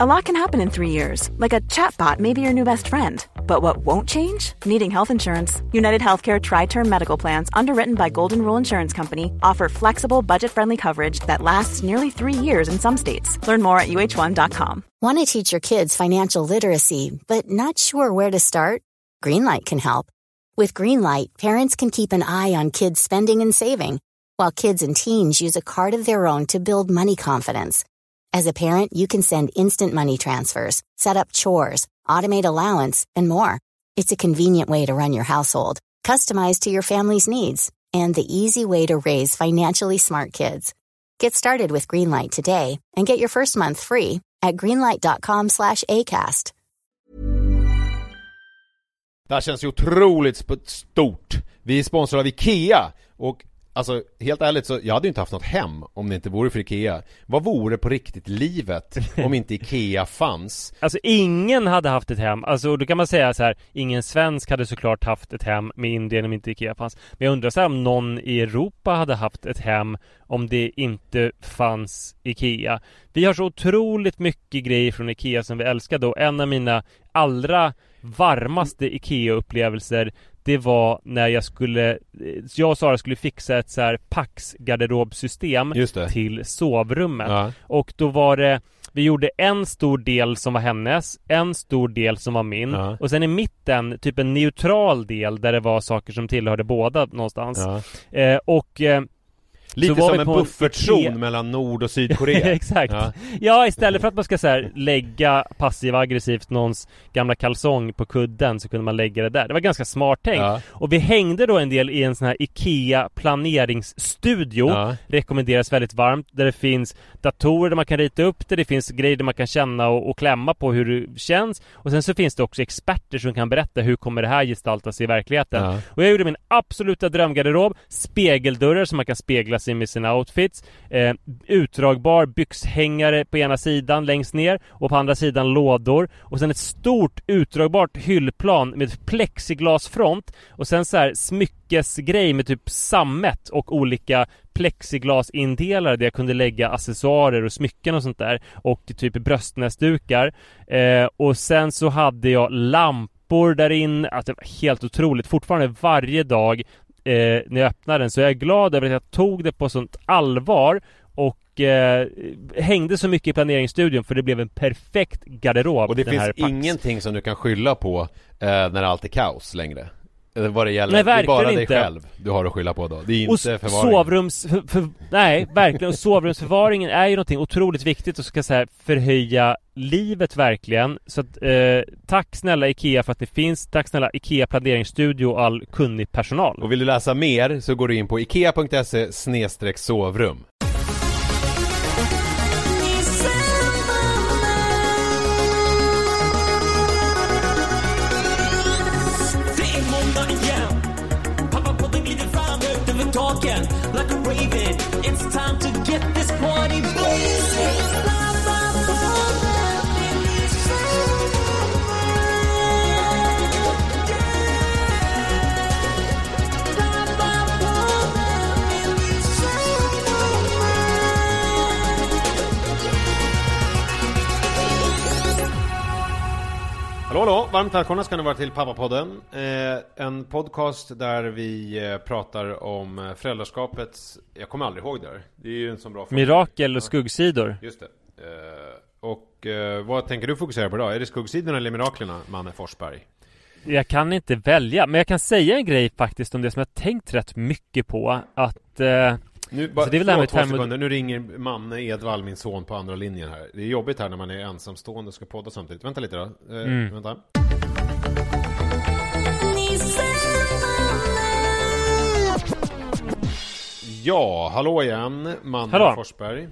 A lot can happen in three years, like a chatbot may be your new best friend. But what won't change? Needing health insurance. United Healthcare Tri Term Medical Plans, underwritten by Golden Rule Insurance Company, offer flexible, budget friendly coverage that lasts nearly three years in some states. Learn more at uh1.com. Want to teach your kids financial literacy, but not sure where to start? Greenlight can help. With Greenlight, parents can keep an eye on kids' spending and saving, while kids and teens use a card of their own to build money confidence. As a parent, you can send instant money transfers, set up chores, automate allowance, and more. It's a convenient way to run your household, customized to your family's needs, and the easy way to raise financially smart kids. Get started with Greenlight today and get your first month free at greenlight.com slash ACAST. Det känns otroligt stort. Vi är sponsrade av IKEA och Alltså helt ärligt så, jag hade ju inte haft något hem om det inte vore för IKEA. Vad vore på riktigt livet om inte IKEA fanns? Alltså ingen hade haft ett hem, alltså då kan man säga så här Ingen svensk hade såklart haft ett hem med Indien om inte IKEA fanns. Men jag undrar så här, om någon i Europa hade haft ett hem om det inte fanns IKEA. Vi har så otroligt mycket grejer från IKEA som vi älskade och en av mina allra varmaste IKEA-upplevelser det var när jag skulle Jag och Sara skulle fixa ett så här Pax garderobsystem till sovrummet Ja. Och då var det Vi gjorde en stor del som var hennes En stor del som var min Ja. Och sen i mitten typ en neutral del där det var saker som tillhörde båda någonstans Ja. eh, Och eh, Lite så som en buffertzon Ikea- mellan Nord och Sydkorea Exakt. Ja. Ja. istället för att man ska så här, lägga passiv aggressivt någons gamla kalsong på kudden så kunde man lägga det där. Det var ganska smart tänkt. Ja. Och vi hängde då en del i en sån här IKEA planeringsstudio. Ja. Rekommenderas väldigt varmt. Där det finns datorer där man kan rita upp det. Det finns grejer där man kan känna och, och klämma på hur det känns. Och sen så finns det också experter som kan berätta hur kommer det här gestalta sig i verkligheten. Och jag gjorde min absoluta drömgarderob Spegeldörrar som man kan spegla sig med sina outfits. Eh, Utdragbar byxhängare på ena sidan längst ner Och på andra sidan lådor. Och sen ett stort utdragbart hyllplan med plexiglasfront. Och sen så här smyckesgrej med typ sammet och olika plexiglasindelare där jag kunde lägga accessoarer och smycken och sånt där. Och typ bröstnäsdukar. Eh, Och sen så hade jag lampor där inne, alltså det var helt otroligt. Fortfarande varje dag eh, när jag öppnar den så jag är glad över att jag tog det på sånt allvar och eh, hängde så mycket i planeringsstudion för det blev en perfekt garderob Och det finns ingenting som du kan skylla på eh, när allt är kaos längre Vad det gäller, Nej, det är bara dig inte. själv du har att skylla på då Det är och inte s- förvaring sovrums... För, för, nej, verkligen. Och sovrumsförvaringen är ju någonting otroligt viktigt och ska så här förhöja livet verkligen. Så att, eh, tack snälla IKEA för att det finns. Tack snälla IKEA planeringsstudio och all kunnig personal. Och vill du läsa mer så går du in på ikea.se sovrum Like Varmt välkomna ska ni vara till Pappapodden eh, En podcast där vi eh, pratar om eh, föräldraskapets Jag kommer aldrig ihåg det här Det är ju en sån bra fråga Mirakel och skuggsidor. Just det eh, Och eh, vad tänker du fokusera på idag? Är det skuggsidorna eller miraklerna, Manne Forsberg? Jag kan inte välja, men jag kan säga en grej faktiskt om det som jag tänkt rätt mycket på. Att... Eh, Nu, bara, Så det är väl förlåt, två sekunder. Nu ringer Manne Edvall, min son, på andra linjen här Det är jobbigt här när man är ensamstående och ska podda samtidigt Vänta lite då eh, Mm. Vänta Ja, hallå igen, Manne Hallå. Forsberg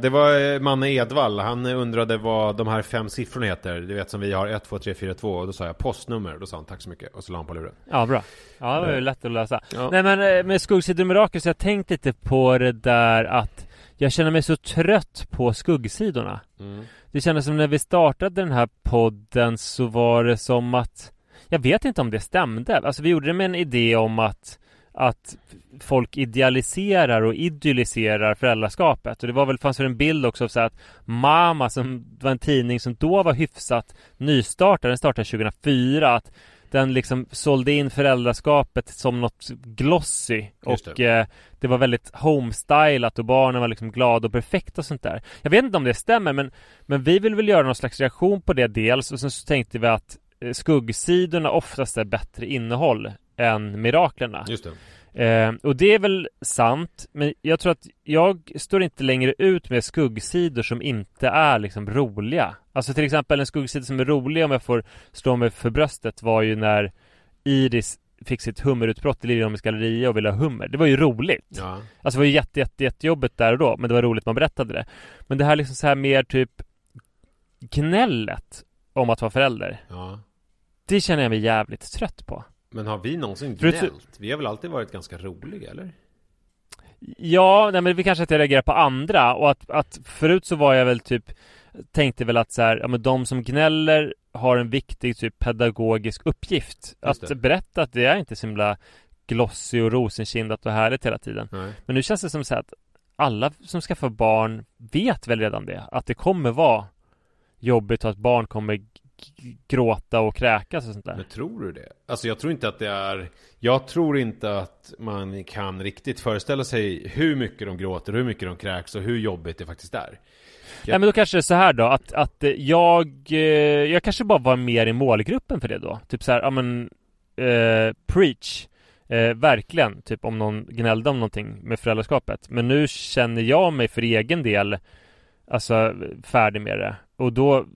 Det var eh, Manne Edvall, han undrade vad de här fem siffrorna heter Du vet som vi har 1, 2, 3, 4, 2 och då sa jag postnummer, då sa han tack så mycket och så la han på luren ja, bra. Ja, det var ju lätt att lösa. Ja. Nej men eh, med skuggsidor och mirakel så jag tänkt lite på det där att jag känner mig så trött på skuggsidorna. mm. Det kändes som när vi startade den här podden så var det som att Jag vet inte om det stämde. Alltså vi gjorde det med en idé om att att folk idealiserar och idylliserar föräldraskapet. Och det var väl, fanns väl en bild också av så att Mama, som var en tidning som då var hyfsat nystartad, den startade 2004, att den liksom sålde in föräldraskapet som något glossy Just och det. eh, det var väldigt homestylat och barnen var liksom glada och perfekta och sånt där. Jag vet inte om det stämmer men, men vi vill väl göra någon slags reaktion på det dels och sen så tänkte vi att eh, skuggsidorna oftast är bättre innehåll än miraklerna. Just det. Eh, och det är väl sant, men jag tror att jag står inte längre ut med skuggsidor som inte är liksom roliga. Alltså till exempel en skuggsida som är rolig om jag får slå mig för bröstet var ju när Iris fick sitt hummerutbrott i Liljeholmens galleria och ville ha hummer. Det var ju roligt. Ja. Alltså det var ju jätte, jätte, jättejobbigt där och då, men det var roligt man berättade det. Men det här liksom så här mer typ gnället om att vara förälder. ja. Det känner jag mig jävligt trött på. Men har vi någonsin gnällt? Vi har väl alltid varit ganska roliga, eller? Ja, nej men vi kanske att jag reagerar på andra och att, att förut så var jag väl typ Tänkte väl att så här, ja men de som gnäller har en viktig typ pedagogisk uppgift Att det. berätta att det är inte så himla glossy och rosenkindat och härligt hela tiden Nej. Men nu känns det som så här att alla som skaffar barn vet väl redan det Att det kommer vara jobbigt och att barn kommer gråta och kräkas och sånt där. Men tror du det? Alltså jag tror inte att det är Jag tror inte att man kan riktigt föreställa sig hur mycket de gråter, hur mycket de kräks och hur jobbigt det faktiskt är. Nej men då kanske det är så här då att, att eh, jag, eh, jag kanske bara var mer i målgruppen för det då. Typ så här, ja men eh, Preach. Eh, Verkligen, typ om någon gnällde om någonting med föräldraskapet. Men nu känner jag mig för egen del Alltså färdig med det. Och då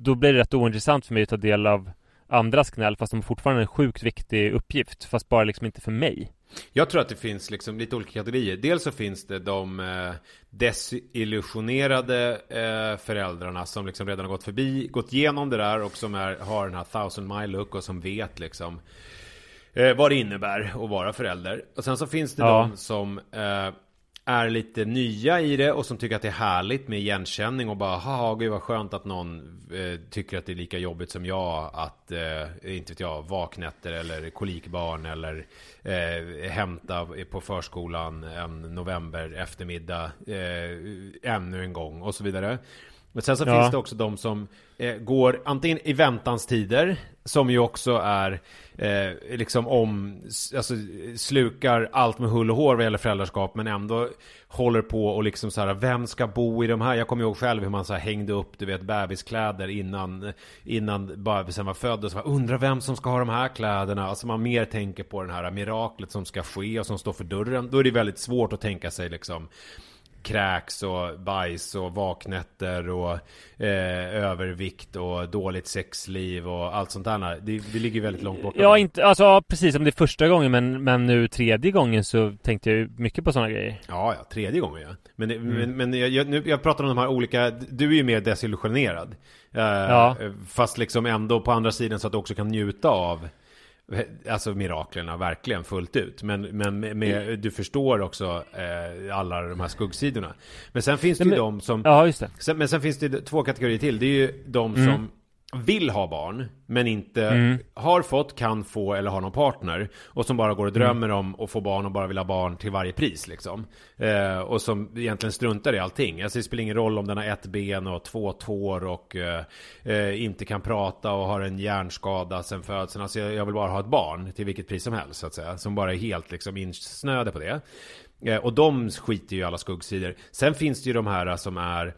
Då blir det rätt ointressant för mig att ta del av Andras gnäll fast de fortfarande en sjukt viktig uppgift Fast bara liksom inte för mig Jag tror att det finns liksom lite olika kategorier. Dels så finns det de eh, desillusionerade eh, föräldrarna som liksom redan har gått förbi, gått igenom det där och som är, har den här thousand mile look och som vet liksom eh, vad det innebär att vara förälder. Och sen så finns det Ja. de som eh, är lite nya i det och som tycker att det är härligt med igenkänning och bara haha gud vad skönt att någon eh, tycker att det är lika jobbigt som jag att eh, inte vet jag vaknätter eller kolikbarn eller eh, hämta på förskolan en november eftermiddag eh, ännu en gång och så vidare. Men sen så Ja. finns det också de som eh, går antingen i väntans tider som ju också är eh, liksom om, alltså slukar allt med hull och hår vad gäller föräldraskap men ändå håller på och liksom så här vem ska bo i de här? Jag kommer ihåg själv hur man så här hängde upp du vet bebiskläder innan innan bebisen var född och så bara, undrar vem som ska ha de här kläderna? Alltså man mer tänker på den här miraklet som ska ske och som står för dörren. Då är det väldigt svårt att tänka sig liksom kräks och bajs och vaknätter och eh, övervikt och dåligt sexliv och allt sånt där. Det, det ligger väldigt långt bort. Ja, inte, alltså precis som det är första gången men, men nu tredje gången så tänkte jag mycket på sådana grejer Ja, ja, tredje gången ja. Men, Mm. men, men jag, jag, nu, jag pratar om de här olika, du är ju mer desillusionerad. Eh, Ja. Fast liksom ändå på andra sidan så att du också kan njuta av Alltså miraklerna verkligen fullt ut. Men, men med, med, du förstår också eh, alla de här skuggsidorna. Men sen finns det Nej, ju men- de som Ja, just det Sen, men sen finns det två kategorier till. Det är ju de Mm. som vill ha barn, men inte Mm. har fått, kan få eller har någon partner. Och som bara går och drömmer om att få barn och bara vill ha barn till varje pris liksom. Eh, och som egentligen struntar i allting. Alltså det spelar ingen roll om den har ett ben och två tår och eh, eh, inte kan prata och har en hjärnskada sen födseln. Alltså jag, jag vill bara ha ett barn till vilket pris som helst så att säga. Som bara är helt liksom insnöade på det. Eh, och de skiter ju i alla skuggsidor. Sen finns det ju de här som är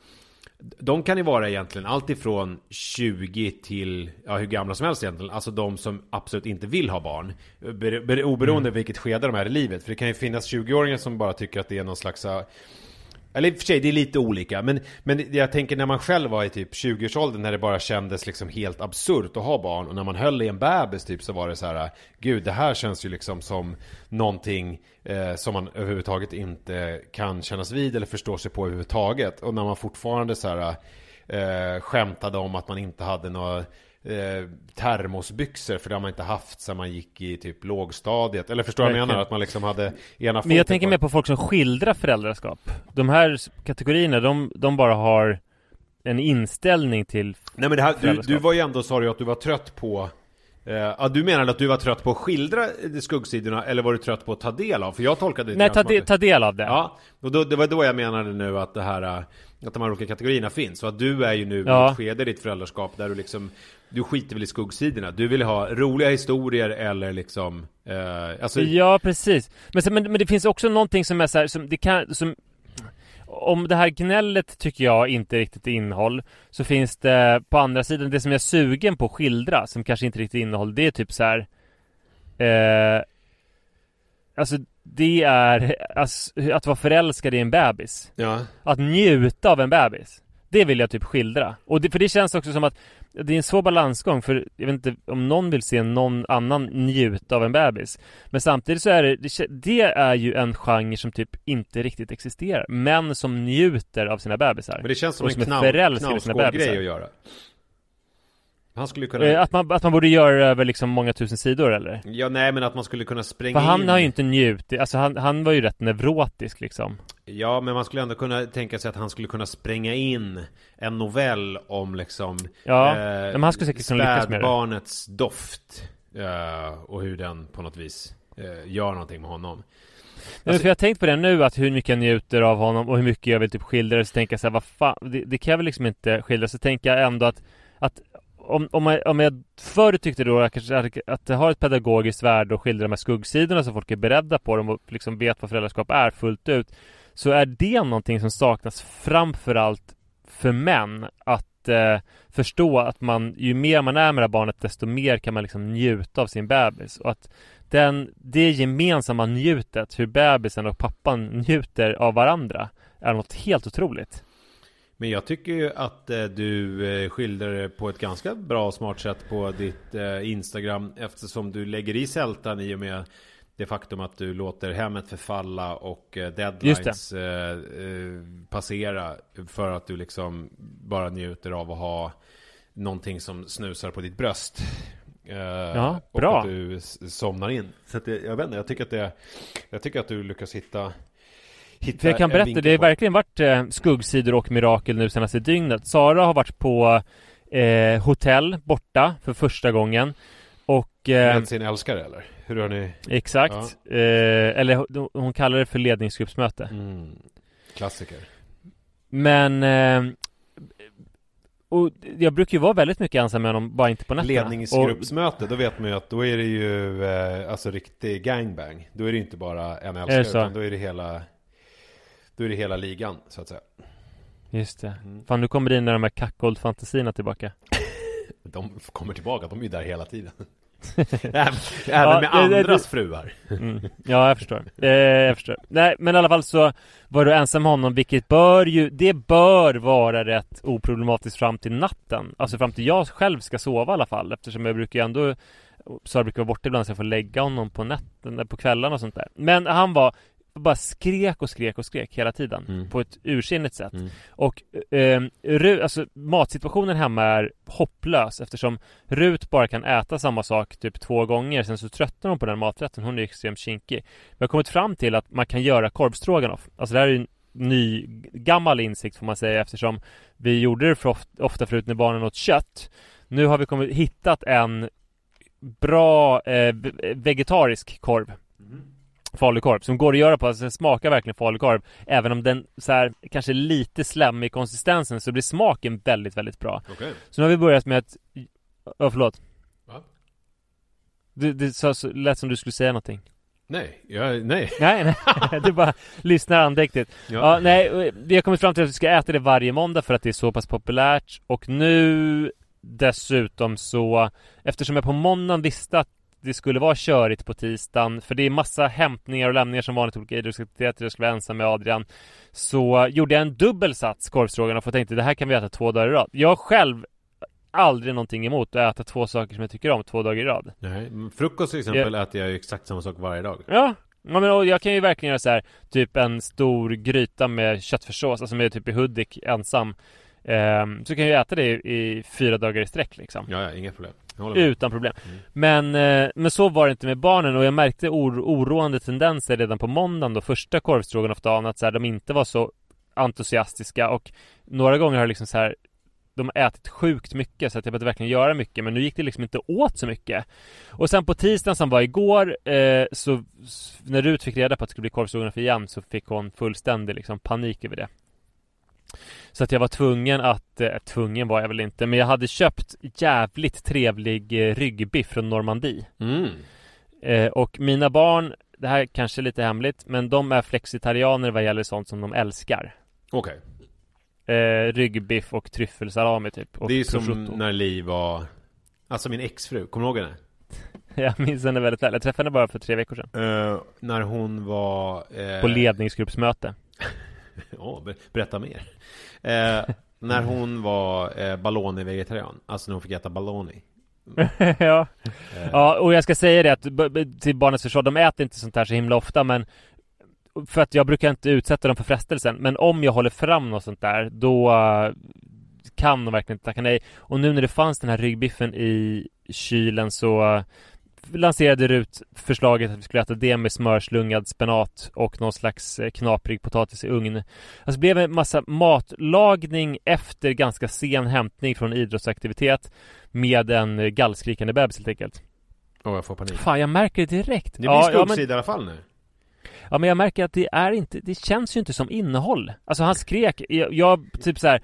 de kan ju vara egentligen allt ifrån 20 till ja, hur gamla som helst egentligen. Alltså de som absolut inte vill ha barn. Ber, ber, oberoende Mm. vilket skede de är i livet. För det kan ju finnas 20-åringar som bara tycker att det är någon slags... Eller i och för sig, det är lite olika. Men, men jag tänker när man själv var i typ 20-årsåldern när det bara kändes liksom helt absurt att ha barn. Och när man höll i en bebis typ så var det så här. Gud, det här känns ju liksom som någonting eh, som man överhuvudtaget inte kan kännas vid eller förstå sig på överhuvudtaget. Och när man fortfarande så här eh, skämtade om att man inte hade några eh, termosbyxor för det har man inte haft sedan man gick i typ lågstadiet. Eller förstår du vad jag menar? Att man liksom hade ena Men jag tänker på- mer på folk som skildrar föräldraskap De här kategorierna, de, de bara har en inställning till Nej men det här, du, du var ju ändå, sa du att du var trött på ja, du menade att du var trött på att skildra eh, skuggsidorna eller var du trött på att ta del av? För jag tolkade det Nej, ta, de, ta del av det. Ja, och då, det var då jag menade nu att det här eh, Att de här olika kategorierna finns. Så att du är ju nu Ja. i ett skede i ditt föräldraskap där du liksom Du skiter väl i skuggsidorna. Du vill ha roliga historier eller liksom eh, Alltså Ja, precis. Men, men, men det finns också någonting som är så här, som det kan, som om det här gnället tycker jag inte riktigt är innehåll Så finns det på andra sidan det som jag är sugen på att skildra som kanske inte riktigt är innehåll Det är typ så här. Eh, alltså det är alltså, att vara förälskad i en bebis Ja, Att njuta av en bebis Det vill jag typ skildra. Och det, för det känns också som att Det är en svår balansgång för jag vet inte om någon vill se någon annan njuta av en bebis. Men samtidigt så är det Det, är ju en genre som typ inte riktigt existerar. Män som njuter av sina bebisar. Men det känns som Och en som är knaus, bebisar. grej att göra Han skulle kunna Eh, Att man, att man borde göra över liksom många tusen sidor eller? Ja nej men att man skulle kunna spränga För han in har ju inte njutit, alltså han, han var ju rätt neurotisk liksom Ja, men man skulle ändå kunna tänka sig att han skulle kunna spränga in en novell om liksom Ja, men han skulle säkert kunna lyckas med det. spädbarnets doft eh, och hur den på något vis eh, gör någonting med honom. Nej, för jag har tänkt på det nu att hur mycket jag njuter av honom och hur mycket jag vill typ skildra det så tänker jag så här, vad fan, det, det kan jag väl liksom inte skildra så tänker jag ändå att, att om, om, jag, om jag förr tyckte då att, att- det har ett pedagogiskt värde att skildra de här skuggsidorna så folk är beredda på dem och liksom vet vad föräldraskap är fullt ut så är det någonting som saknas framförallt för män att eh, förstå att man ju mer man är med det här barnet desto mer kan man liksom njuta av sin bebis och att den, det gemensamma njutet, hur bebisen och pappan njuter av varandra är något helt otroligt. Men jag tycker ju att eh, du eh, skildrar det på ett ganska bra och smart sätt på ditt eh, Instagram eftersom du lägger i sältan i och med det faktum att du låter hemmet förfalla och deadlines passera för att du liksom bara njuter av att ha någonting som snusar på ditt bröst. Ja, och bra. att du somnar in. Så jag vet inte, jag tycker att det Jag tycker att du lyckas hitta Hitta jag kan berätta, det har verkligen varit eh, skuggsidor och mirakel nu senaste dygnet. Sara har varit på eh, hotell borta för första gången. Och... Eh, Med sin älskare eller? Hur har ni? exakt. Eh, eller hon- kallar det för ledningsgruppsmöte. Mm. Klassiker. Men... Eh, och jag brukar ju vara väldigt mycket ensam med honom, bara inte på nätterna. Och, Ledningsgruppsmöte, då vet man ju att då är det ju eh, alltså riktig gangbang. Då är det inte bara en älskare utan då är det hela Då är det hela ligan så att säga. just det. Mm. Fan, nu kommer dina de här kackgold-fantasierna tillbaka. De kommer tillbaka, de är ju där hela tiden. Även, Ja, med det- det- andras fruar. Mm. Ja, jag förstår. Eh, jag förstår. Nej, men i alla fall så var du ensam med honom, vilket bör ju, det bör vara rätt oproblematiskt fram till natten. Alltså fram till jag själv ska sova i alla fall, eftersom jag brukar ju ändå Sara brukar vara borta ibland så jag får lägga honom på natten, på kvällarna och sånt där. Men han var bara skrek och skrek och skrek hela tiden Mm. på ett ursinnigt sätt. Mm. Och eh, Ru- alltså, matsituationen hemma är hopplös eftersom Rut bara kan äta samma sak typ två gånger sen så tröttnar hon på den maträtten. Hon är extremt kinkig. Vi har kommit fram till att man kan göra korvstroganoff. Alltså det här är en ny gammal insikt får man säga eftersom vi gjorde det för of- ofta förut när barnen åt kött. Nu har vi kommit, hittat en bra eh, ve- vegetarisk korv falukorv som går att göra på, alltså den smakar verkligen falukorv Även om den så här, kanske lite slemmig i konsistensen så blir smaken väldigt, väldigt bra. Okej. Så nu har vi börjat med att Ja, förlåt. Va? Det, det sa så, lät som du skulle säga någonting. Nej, jag, nej. Nej, nej, du bara lyssnar andäktigt. Ja, nej, vi har kommit fram till att vi ska äta det varje måndag för att det är så pass populärt. Och nu dessutom så Eftersom jag på måndagen visste att det skulle vara körigt på tisdagen För det är massa hämtningar och lämningar som vanligt olika idrottsaktiviteter. Jag skulle vara ensam med Adrian. Så gjorde jag en dubbel sats korvstroganoff och tänkte det här kan vi äta två dagar i rad. Jag själv aldrig någonting emot att äta två saker som jag tycker om två dagar i rad. Nej, frukost till exempel äter jag ju exakt samma sak varje dag. Ja, ja men jag kan ju verkligen göra så här Typ en stor gryta med köttfärssås, alltså med typ i Hudik ensam. Ehm, Så kan jag ju äta det i, i fyra dagar i sträck liksom. Ja, ja, inga problem. Utan problem men, eh, men så var det inte med barnen och jag märkte or- oroande tendenser redan på måndagen då Första korvstroganoff-dagen att så här, de inte var så entusiastiska och några gånger har liksom så här de har ätit sjukt mycket så att jag behövde verkligen göra mycket men nu gick det liksom inte åt så mycket. Och sen på tisdagen som var igår eh, så när Rut fick reda på att det skulle bli korvstroganoff igen så fick hon fullständig liksom panik över det. Så att jag var tvungen att, eh, tvungen var jag väl inte, men jag hade köpt jävligt trevlig eh, ryggbiff från Normandie. Mm. Eh, och mina barn, det här är kanske är lite hemligt, men de är flexitarianer vad gäller sånt som de älskar. Okej. Eh, ryggbiff och tryffelsalami typ. Och Det är ju som prosciutto. när Liv var Alltså min exfru, kommer du ihåg henne? Jag minns henne väldigt väl. Jag träffade henne bara för tre veckor sedan. Eh, när hon var eh, På ledningsgruppsmöte. Ja, ber- berätta mer. Eh, När hon var eh, Baloni-vegetarian Alltså när hon fick äta Baloni ja. eh, ja, och jag ska säga det att till barnets försvar, de äter inte sånt här så himla ofta men för att jag brukar inte utsätta dem för frestelsen Men om jag håller fram något sånt där Då eh, kan de verkligen inte tacka nej. Och nu när det fanns den här ryggbiffen i kylen så lanserade Rut förslaget att vi skulle äta det med smörslungad spenat och någon slags eh, knaprig potatis i ugn. Alltså det blev en massa matlagning efter ganska sen hämtning från idrottsaktivitet med en eh, gallskrikande bebis helt enkelt. Och jag får panik Fan, jag märker det direkt. Det blir ja, ja, men, skuggsida i alla fall nu ja, men jag märker att det är inte, det känns ju inte som innehåll. Alltså han skrek, jag, jag typ så här,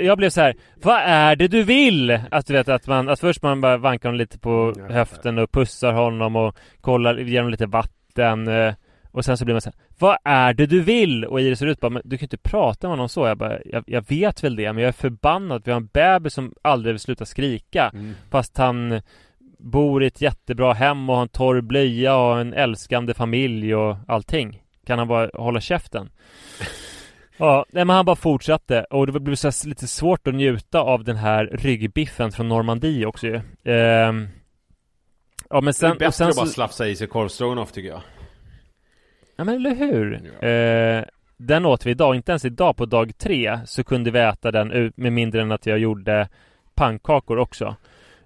jag blev så här, vad är det du vill? Att du vet att man, att först man bara vankar honom lite på höften och pussar honom och kollar, ger honom lite vatten eh, och sen så blir man så här, vad är det du vill? Och Iris ser ut bara, men du kan inte prata med honom så. Jag bara, jag, jag vet väl det, men jag är förbannad. Vi har en bebis som aldrig vill sluta skrika. mm. Fast han bor i ett jättebra hem och har en torr blöja och en älskande familj och allting. Kan han bara hålla käften? Ja, nej men han bara fortsatte och det blev så lite svårt att njuta av den här ryggbiffen från Normandie också ju. Ehm, ja men Det är sen, bättre och sen att bara så, slafsa i sig korvstroganoff tycker jag Ja men eller hur? Ja. Eh, den åt vi idag, inte ens idag på dag tre så kunde vi äta den ut- med mindre än att jag gjorde pannkakor också.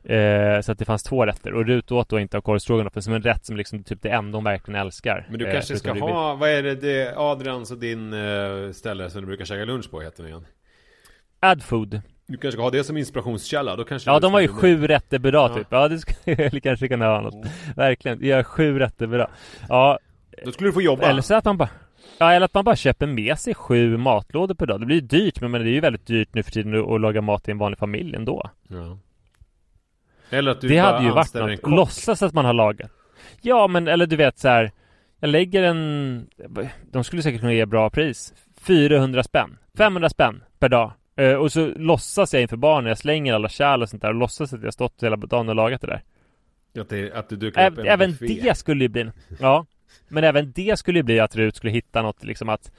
Eh, så att det fanns två rätter och Rut åt då inte av korvstroganoffen som en rätt som liksom typ det enda hon verkligen älskar. Men du Eh, kanske ska förutom ryggbiff. ha, vad är det, det Adrians och din eh, ställe som du brukar käka lunch på heter det igen? Adfood. Du kanske ska ha det som inspirationskälla, då kanske Ja de har ju ska- sju rätter per dag Ja. typ. Ja det skulle kanske kunna ha något. Verkligen, vi gör sju rätter per dag. Ja, Då skulle du få jobba eller så att man bara Ja, eller att man bara köper med sig sju matlådor per dag. Det blir ju dyrt, men det är ju väldigt dyrt nu för tiden att laga mat i en vanlig familj ändå. ja. Eller att du det bara hade ju varit en något. kock. Låtsas att man har lagat. Ja, men eller du vet så här. Jag lägger en... De skulle säkert kunna ge bra pris. 400 spänn. 500 spänn per dag. Eh, och så låtsas jag inför barnen. Jag slänger alla kärl och sånt där och låtsas att jag stått hela dagen och lagat det där. Att, det, att du dukar upp Ä- en även buffé. det skulle ju bli... Ja. Men även det skulle ju bli att Rut skulle hitta något liksom att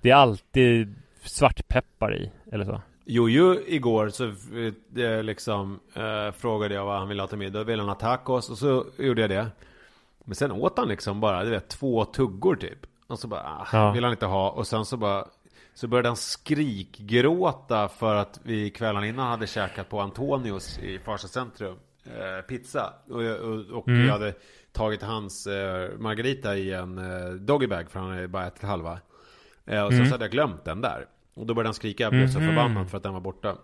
det är alltid svartpeppar i, eller så. Jojo igår så eh, liksom eh, frågade jag vad han ville ha till middag. Ville han ha tacos och så gjorde jag det. Men sen åt han liksom bara, du vet, två tuggor typ. Och så bara, ah, Ja. vill han inte ha. Och sen så bara, så började han skrikgråta för att vi kvällen innan hade käkat på Antonios i Farsta centrum. Eh, pizza. Och, och, och Mm. jag hade tagit hans eh, Margarita i en eh, doggybag för han hade bara ätit halva. Eh, och sen Mm. så hade jag glömt den där. Och då började han skrika, jag blev så Mhm. förbannad för att den var borta.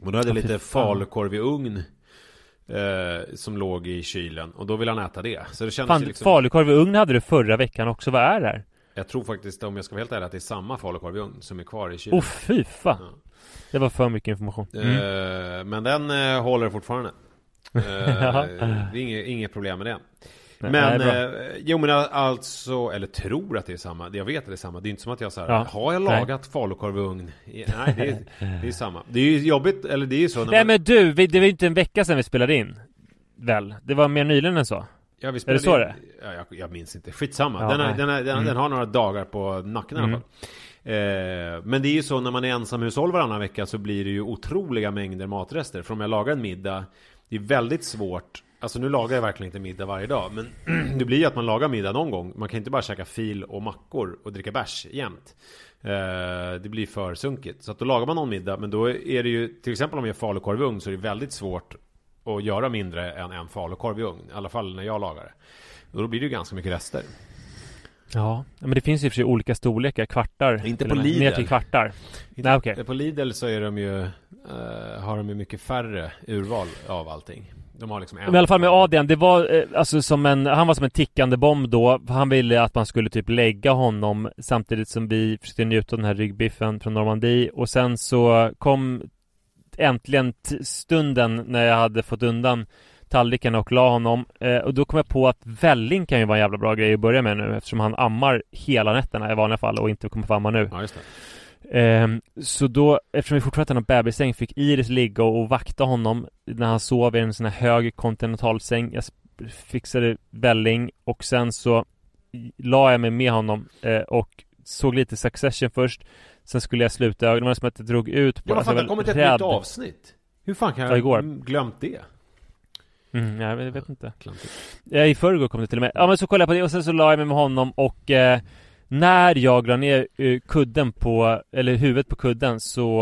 Och då hade jag lite falukorv i ugn. Eh, som låg i kylen. Och då ville han äta det. Så det kändes Fan, liksom... falukorv i ugn hade du förra veckan också. Vad är det här? Jag tror faktiskt, om jag ska vara helt ärlig, att det är samma falukorv i ugn som är kvar i kylen. Oh fy fan. Ja. Det var för mycket information. Mm. Eh, men den eh, håller fortfarande. Eh, det är inget, inget problem med det. Nej, Men, nej, eh, jo men alltså, eller tror att det är samma. Jag vet att det är samma. Det är inte som att jag säger Ja. har jag Nej. lagat falukorv i ugn? Nej, det är, det är samma. Det är ju jobbigt, eller det är ju så när Nej man, men du, vi, det var ju inte en vecka sedan vi spelade in. Väl? Det var mer nyligen än så. ja, vi det spelade så in- det? Ja, jag, jag minns inte. Skitsamma. Ja, den, är, nej. den, är, den, Mm. den har några dagar på nacken i alla Mm. fall. Eh, men det är ju så när man är ensamhushåll varannan vecka så blir det ju otroliga mängder matrester. För om jag lagar en middag, det är väldigt svårt Alltså nu lagar jag verkligen inte middag varje dag Men det blir ju att man lagar middag någon gång Man kan inte bara käka fil och mackor och dricka bärs jämt eh, Det blir för sunkigt Så att då lagar man någon middag Men då är det ju Till exempel om jag gör falukorv i ugn så är det väldigt svårt Att göra mindre än en falukorv i ugn I alla fall när jag lagar det Och då blir det ju ganska mycket rester Ja, men det finns ju för sig olika storlekar, kvartar. Inte på Lidl. Ner till kvartar. Nej, okej. På Lidl så är de ju, eh, har de ju mycket färre urval av allting. De har liksom en. Men i alla fall med Adrian, det var eh, alltså som en, han var som en tickande bomb då. Han ville att man skulle typ lägga honom samtidigt som vi försökte njuta av den här ryggbiffen från Normandie. Och sen så kom äntligen stunden när jag hade fått undan tallriken och la honom. Eh, och då kom jag på att välling kan ju vara en jävla bra grej att börja med nu eftersom han ammar hela nätterna i vanliga fall och inte kommer få amma nu. Ja, just det. Ehm, så då, eftersom vi fortfarande har en bebissäng, fick Iris ligga och vakta honom när han sov i en sån här hög kontinentalsäng. Jag fixade välling och sen så la jag mig med honom eh, och såg lite Succession först. Sen skulle jag sluta ögonen. Det var som att det drog ut Ja, vad fan, jag det har kommit ett nytt avsnitt. Hur fan kan Ja, jag mm, glömt det? Mm, jag vet- jag inte. Klantigt. I förrgår kom det till och med. Ja men så kollade jag på det och sen så la jag mig med honom och eh, När jag la ner eh, kudden på, eller huvudet på kudden så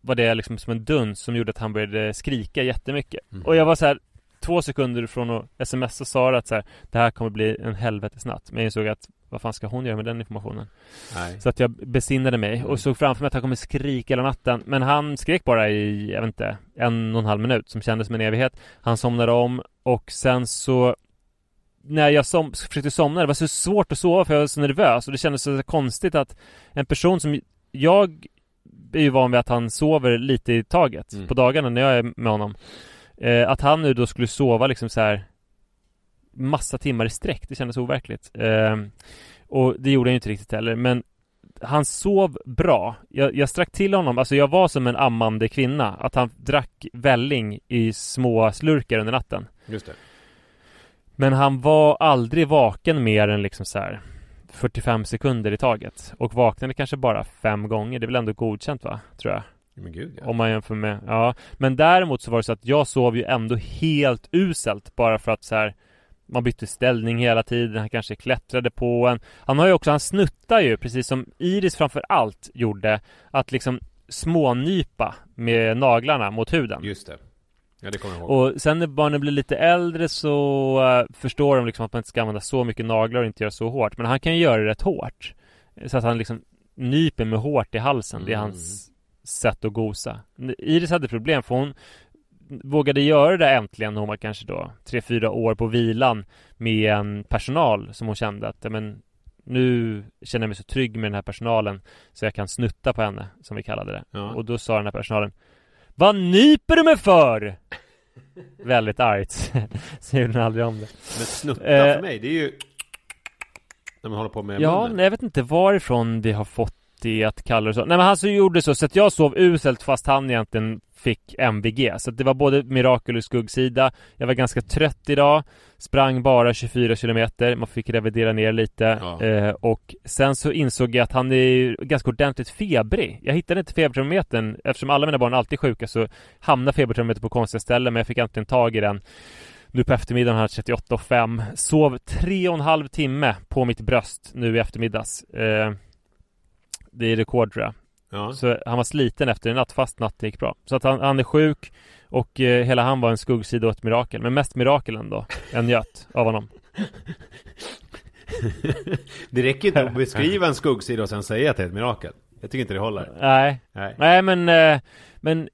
Var det liksom som en duns som gjorde att han började skrika jättemycket Mhm. Och jag var så här Två sekunder från att smsa Sara att så här, Det här kommer bli en helvetesnatt Men jag insåg att Vad fan ska hon göra med den informationen? Nej. Så att jag besinnade mig och såg framför mig att han kommer skrika hela natten Men han skrek bara i, jag vet inte, en och en halv minut som kändes som en evighet Han somnade om och sen så När jag som, försökte somna, det var så svårt att sova för jag var så nervös och det kändes så konstigt att En person som Jag är ju van vid att han sover lite i taget Mm. på dagarna när jag är med honom eh, Att han nu då skulle sova liksom så här Massa timmar i sträck, det kändes overkligt eh, Och det gjorde han ju inte riktigt heller men han sov bra. Jag, jag strack till honom, alltså jag var som en ammande kvinna. Att han drack välling i små slurkar under natten. Just det. Men han var aldrig vaken mer än liksom så här 45 sekunder i taget. Och vaknade kanske bara fem gånger. Det är väl ändå godkänt va? Tror jag. Men gud ja. Om man jämför med, ja. Men däremot så var det så att jag sov ju ändå helt uselt bara för att så här man bytte ställning hela tiden, han kanske klättrade på en Han har ju också, han snuttar ju precis som Iris framför allt gjorde Att liksom smånypa med naglarna mot huden Just det. Ja, det kommer jag ihåg. och sen när barnen blir lite äldre så eh, förstår de liksom att man inte ska använda så mycket naglar och inte göra så hårt. Men han kan ju göra det rätt hårt. Så att han liksom nyper med hårt i halsen. Det är Mm. hans sätt att gosa. Iris hade problem för hon vågade göra det äntligen när hon var kanske då tre fyra år på vilan med en personal som hon kände att, men nu känner jag mig så trygg med den här personalen så jag kan snutta på henne, som vi kallade det. Ja. Och då sa den här personalen Vad nyper du mig för? Väldigt argt. Så gjorde hon aldrig om det. Men snutta Eh, för mig, det är ju när man håller på med Ja, munnen. nej, jag vet inte varifrån vi har fått det att kalla det så. Nej men han så gjorde så, så att jag sov uselt fast han egentligen fick MVG. Så att det var både mirakel och skuggsida. Jag var ganska trött idag. Sprang bara 24 kilometer. Man fick revidera ner lite. Ja. Eh, och sen så insåg jag att han är ganska ordentligt febrig. Jag hittade inte febertermometern. Eftersom alla mina barn är alltid sjuka så hamnar febertermometern på konstiga ställen. Men jag fick äntligen tag i den. Nu på eftermiddagen har jag 38,5. Sov tre och en halv timme på mitt bröst nu i eftermiddags. Eh, det är rekord tror jag. Ja. Så han var sliten efter en natt, fast natten gick bra. Så att han, han är sjuk och eh, hela han var en skuggsida och ett mirakel. Men mest mirakel ändå. Jag njöt av honom. det räcker inte att beskriva en skuggsida och sen säga att det är ett mirakel. Jag tycker inte det håller. Nej, Nej. nej men, eh, men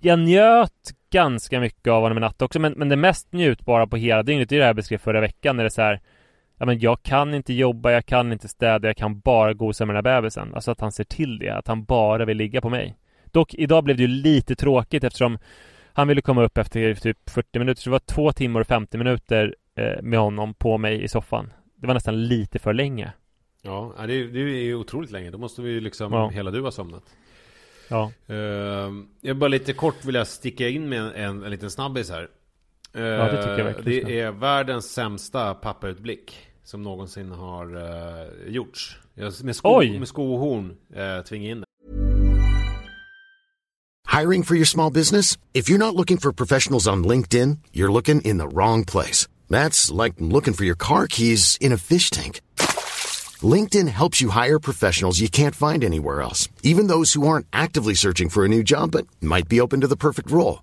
jag njöt ganska mycket av honom i natt också. Men, men det mest njutbara på hela dygnet, det är det här jag beskrev förra veckan. När det är så här, ja men jag kan inte jobba, jag kan inte städa, jag kan bara gosa med den här bebisen. Alltså att han ser till det, att han bara vill ligga på mig. Dock, idag blev det ju lite tråkigt eftersom han ville komma upp efter typ 40 minuter, så det var två timmar och 50 minuter eh, med honom på mig i soffan. Det var nästan lite för länge. Ja, det, är- det är ju otroligt länge. Då måste vi ju liksom, Ja. hela du har somnat. Ja. Ehm, jag bara lite kort vill jag sticka in med en, en, en liten snabbis här. Det tycker jag Ehm, verkligen. Det är världens sämsta pappautblick som någonsin har uh, gjorts. Med, sko, Oj! med skohorn uh, tvinga in det. Hiring for your small business? If you're not looking for professionals on LinkedIn, you're looking in the wrong place. That's like looking for your car keys in a fish tank. LinkedIn helps you hire professionals you can't find anywhere else, even those who aren't actively searching for a new job but might be open to the perfect role.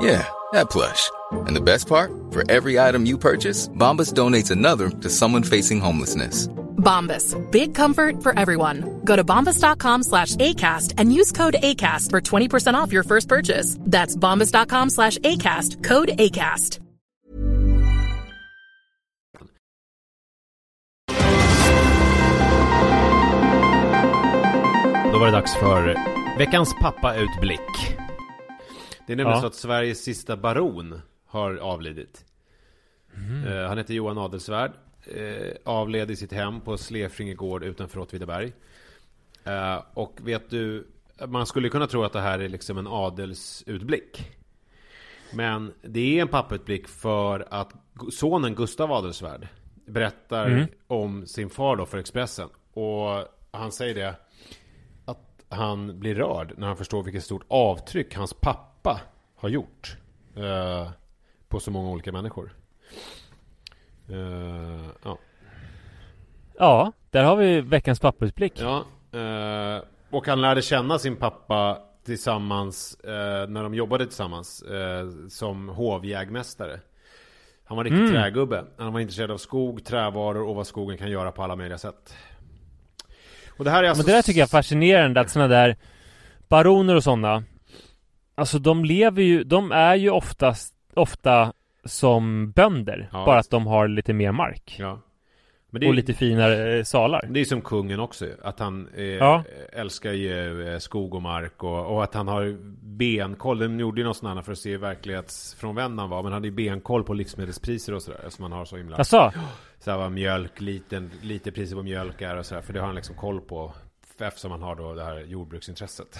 Yeah, that plush. And the best part? For every item you purchase, Bombas donates another to someone facing homelessness. Bombas. Big comfort for everyone. Go to bombas.com slash ACAST and use code ACAST for 20% off your first purchase. That's bombas.com slash ACAST. Code ACAST. Då var det dags för veckans pappautblick. Det är nämligen Ja. så att Sveriges sista baron har avlidit. Eh, han heter Johan Adelsvärd. Uh, avled i sitt hem på Slefringe gård utanför Åtvidaberg. Eh, och vet du, man skulle kunna tro att det här är liksom en adelsutblick. Men det är en pappautblick för att sonen Gustav Adelsvärd berättar om sin far då för Expressen. Och han säger det han blir rörd när han förstår vilket stort avtryck hans pappa har gjort eh, på så många olika människor. Eh, ja. Ja, där har vi veckans pappautblick. ja eh, och han lärde känna sin pappa tillsammans eh, när de jobbade tillsammans eh, som hovjägmästare. Han var en riktig trägubbe. Han var intresserad av skog, trävaror och vad skogen kan göra på alla möjliga sätt. Och det här är alltså... Men det där tycker jag är fascinerande att sådana där baroner och sådana Alltså de lever ju, de är ju oftast, ofta som bönder. Ja. Bara att de har lite mer mark. Ja. Men det är, Och lite finare eh, salar. Det är som kungen också Att han eh, Ja. älskar ju eh, skog och mark och, och att han har benkoll. De gjorde ju något sånt för att se verklighetsfrånvänd han var. Men han hade ju benkoll på livsmedelspriser och sådär. Eftersom han har så himla... Alltså, Så här vad mjölk, liten, lite priser på mjölk är och sådär. För det har han liksom koll på. Eftersom han har då det här jordbruksintresset.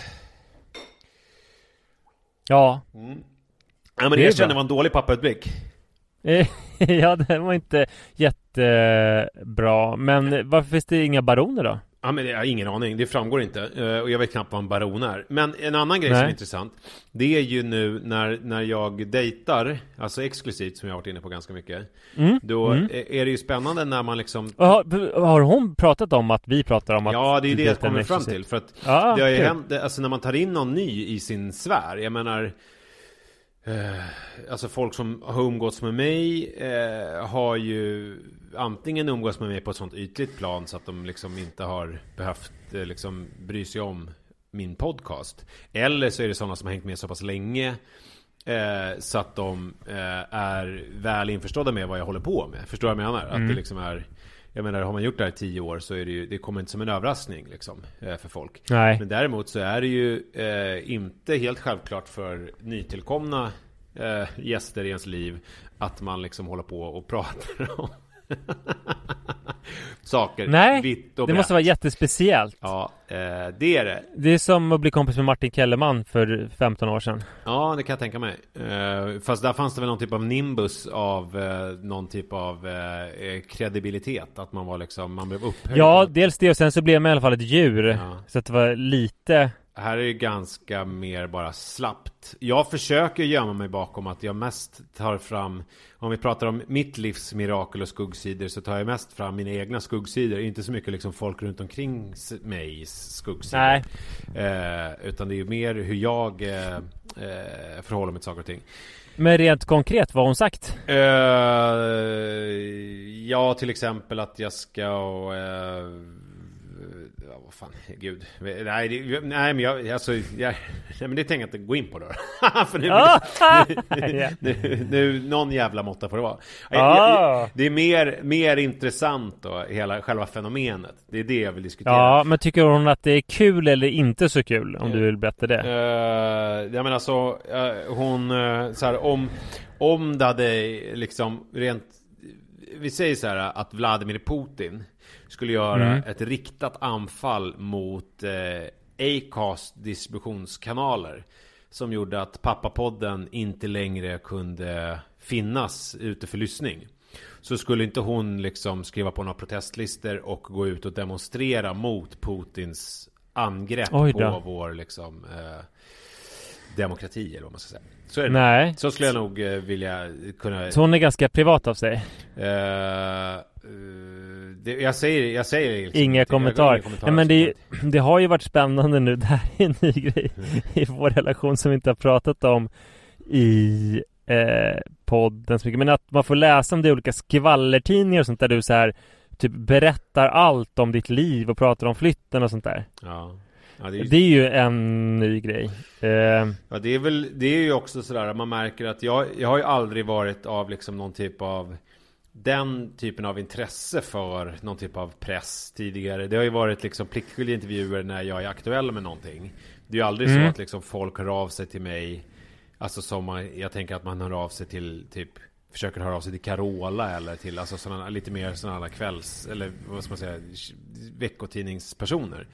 ja. Ja men Det det är jag känner bra. var en dålig pappautblick. Ja, det var inte jättebra. Men varför finns det inga baroner då? Ja men jag har ingen aning, det framgår inte. Eh, Och jag vet knappt vad en baron är. Men en annan grej som Nej. är intressant. Det är ju nu när, när jag dejtar, alltså exklusivt som jag har varit inne på ganska mycket. Mm. Då är är det ju spännande när man liksom Har, har hon pratat om att vi pratar om att Ja, det är du det jag kommer fram till. För att Ja, det har ju hänt, alltså när man tar in någon ny i sin sfär. Jag menar, alltså folk som har umgåtts med mig eh, har ju antingen umgåtts med mig på ett sånt ytligt plan så att de liksom inte har behövt eh, liksom bry sig om min podcast. Eller så är det sådana som har hängt med så pass länge eh, så att de eh, är väl införstådda med vad jag håller på med. Förstår du vad jag menar? Att det liksom är jag menar, har man gjort det här i tio år så är det ju, det kommer inte som en överraskning liksom, eh, för folk. Nej. Men däremot så är det ju eh, inte helt självklart för nytillkomna eh, gäster i ens liv att man liksom håller på och pratar om saker Nej, vitt och det måste brett. vara jättespeciellt. Ja, eh, det är det. Det är som att bli kompis med Martin Kellerman för 15 år sedan. Ja, det kan jag tänka mig. Eh, fast där fanns det väl någon typ av nimbus av eh, någon typ av eh, eh, kredibilitet. Att man var liksom, man blev upphöjd. Ja, dels det och sen så blev man i alla fall ett djur. Ja. Så att det var lite... Här är det ganska mer bara slappt. Jag försöker gömma mig bakom att jag mest tar fram, om vi pratar om mitt livs mirakel och skuggsidor, så tar jag mest fram mina egna skuggsidor. Inte så mycket liksom folk runt omkring mig skuggsidor. Nej. Eh, utan det är ju mer hur jag eh, eh, förhåller mig till saker och ting. Men rent konkret, vad har hon sagt? Eh, ja, till exempel att jag ska... Uh, ja, vad fan, gud. Nej, det, nej men jag, alltså, jag, nej, men det tänker jag inte gå in på då. För nu, Ah! nu, nu, nu, någon jävla måtta får det vara. Jag, Ah! det är mer, mer intressant då, hela själva fenomenet. Det är det jag vill diskutera. Ja, men tycker hon att det är kul eller inte så kul? Om du vill berätta det. Uh, jag menar så, eh, hon, uh, så här, om, om det hade liksom rent, vi säger så här att Vladimir Putin skulle göra Mm. ett riktat anfall mot uh, Acast distributionskanaler som gjorde att pappapodden inte längre kunde finnas ute för lyssning. Så skulle inte hon liksom skriva på några protestlistor och gå ut och demonstrera mot Putins angrepp på vår liksom eh, demokrati eller vad man ska säga. Så är det. Nej. Så skulle jag nog eh, vilja kunna... Så hon är ganska privat av sig. Eh, eh, det, jag säger, jag säger liksom Inga kommentarer. kommentar Nej, men det, det har ju varit spännande nu. Det här är en ny grej i vår relation som vi inte har pratat om i eh, podden så mycket. Men att man får läsa om det i olika skvallertidningar och sånt där du så här typ berättar allt om ditt liv och pratar om flytten och sånt där. Ja. Ja, det är ju Det är ju en ny grej. Eh, Ja det är väl, det är ju också sådär att man märker att jag, jag har ju aldrig varit av liksom någon typ av Den typen av intresse för någon typ av press tidigare Det har ju varit liksom pliktskyldiga intervjuer när jag är aktuell med någonting Det är ju aldrig Mm. så att liksom folk hör av sig till mig Alltså som man, jag tänker att man hör av sig till typ Försöker höra av sig till Carola eller till alltså sådana, lite mer sådana kvälls Eller vad ska man säga Veckotidningspersoner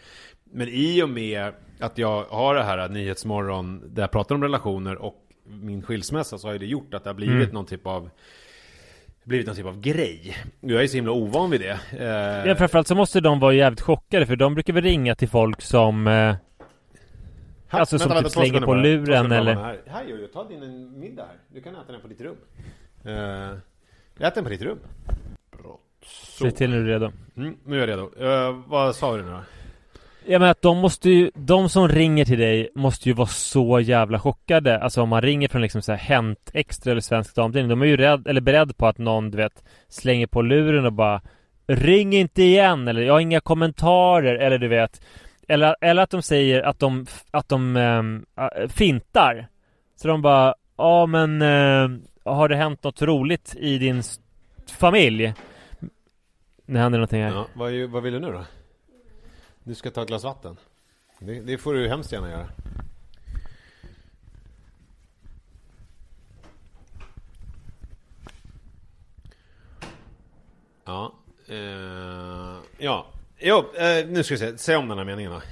Men i och med att jag har det här Nyhetsmorgon Där jag pratar om relationer och min skilsmässa Så har ju det gjort att det har blivit Mm. någon typ av Blivit någon typ av grej Jag är så himla ovan vid det eh, ja, framförallt så måste de vara jävligt chockade för de brukar väl ringa till folk som eh, Här, Alltså, som typ två slänger på luren, eller? Här, här Jojo, ta din middag här. Du kan äta den på ditt rum. Uh, ät den på ditt rum. Så. Se till när du är redo. Mm, nu är jag redo. Eh, vad sa du nu då? Jag menar att de måste ju, de som ringer till dig måste ju vara så jävla chockade. Alltså om man ringer från liksom så här Hänt Extra eller Svensk Damtidning De är ju rädd, eller beredd på att någon du vet Slänger på luren och bara Ring inte igen! Eller jag har inga kommentarer! Eller du vet. Eller, eller att de säger att de, att de ehm, äh, fintar. Så de bara Ja men äh, Har det hänt något roligt i din familj? Nu händer någonting här. Ja, vad, vad vill du nu då? Du ska ta ett glas vatten. Det, det får du hemskt gärna göra. Ja. Eh, ja. Jo, eh, nu ska vi se. Säg om den här meningen då.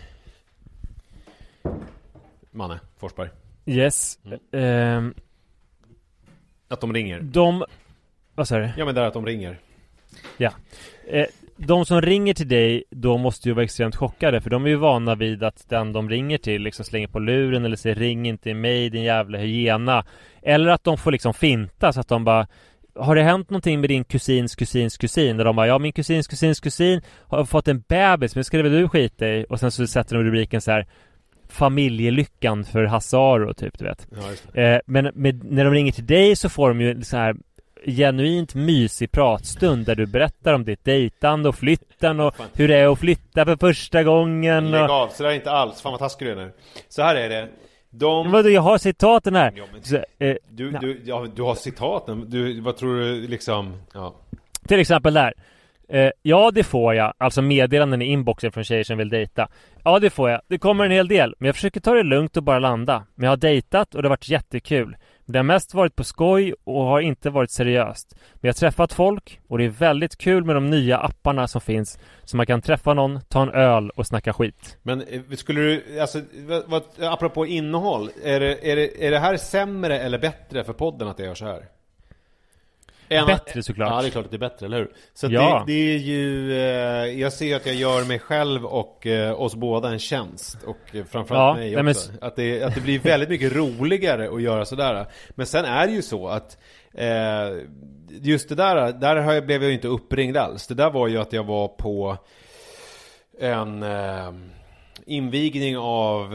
Manne Forsberg. Yes Ehm, Att de ringer. De Vad sa du? Ja men där att de ringer. Eh, de som ringer till dig då måste ju vara extremt chockade för de är ju vana vid att den de ringer till liksom slänger på luren eller säger ring inte mig din jävla hyena Eller att de får liksom finta så att de bara Har det hänt någonting med din kusins kusins kusin? Där de bara ja min kusins kusins kusin har fått en bebis men ska väl du skita i? Och sen så sätter de rubriken så här Familjelyckan för Hasse Aro typ du vet Ja. Eh, men med, när de ringer till dig så får de ju så här genuint mysig pratstund där du berättar om ditt dejtande och flytten och Fan. hur det är att flytta för första gången Lägg och... av, så där är inte alls. Fan vad taskig du är nu. Så här är det. De... Vadå, jag har citaten här! Ja, men- Så, eh, Du, du, ja, du har citaten. Du, vad tror du liksom? Ja. till exempel där eh, Ja, det får jag. Alltså meddelanden i inboxen från tjejer som vill dejta. Ja, det får jag. Det kommer en hel del. Men jag försöker ta det lugnt och bara landa. Men jag har dejtat och det har varit jättekul. Det har mest varit på skoj och har inte varit seriöst. Vi har träffat folk och det är väldigt kul med de nya apparna som finns. Så man kan träffa någon, ta en öl och snacka skit. Men eh, skulle du, alltså, vad, vad, apropå innehåll. Är det, är, det, är det här sämre eller bättre för podden att jag gör så här? Än- Bättre såklart. Ja, det är klart att det är bättre, eller hur? Så Ja. det, det är ju, eh, jag ser att jag gör mig själv och eh, oss båda en tjänst. Och eh, framförallt Ja, mig nej, men också. Att, det, att det blir väldigt mycket roligare att göra sådär. Men sen är det ju så att eh, just det där, där har jag, blev jag ju inte uppringd alls. Det där var ju att jag var på en eh, invigning av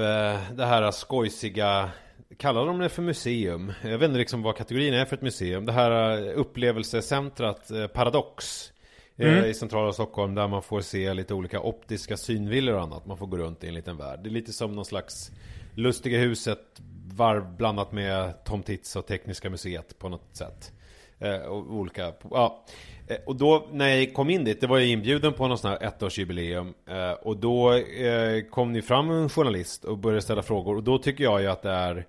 det här skojsiga Kallar de det för museum? Jag vet inte liksom vad kategorin är för ett museum. Det här eh, upplevelsecentrat eh, Paradox eh, Mm. i centrala Stockholm där man får se lite olika optiska synvillor och annat. Man får gå runt i en liten värld. Det är lite som någon slags Lustiga huset varv blandat med Tom Tits och Tekniska museet på något sätt. Eh, och olika, ja. Eh, och då när jag kom in dit, det var jag inbjuden på någon sån här ettårsjubileum. Eh, och då eh, kom ni fram en journalist och började ställa frågor. Och då tycker jag ju att det är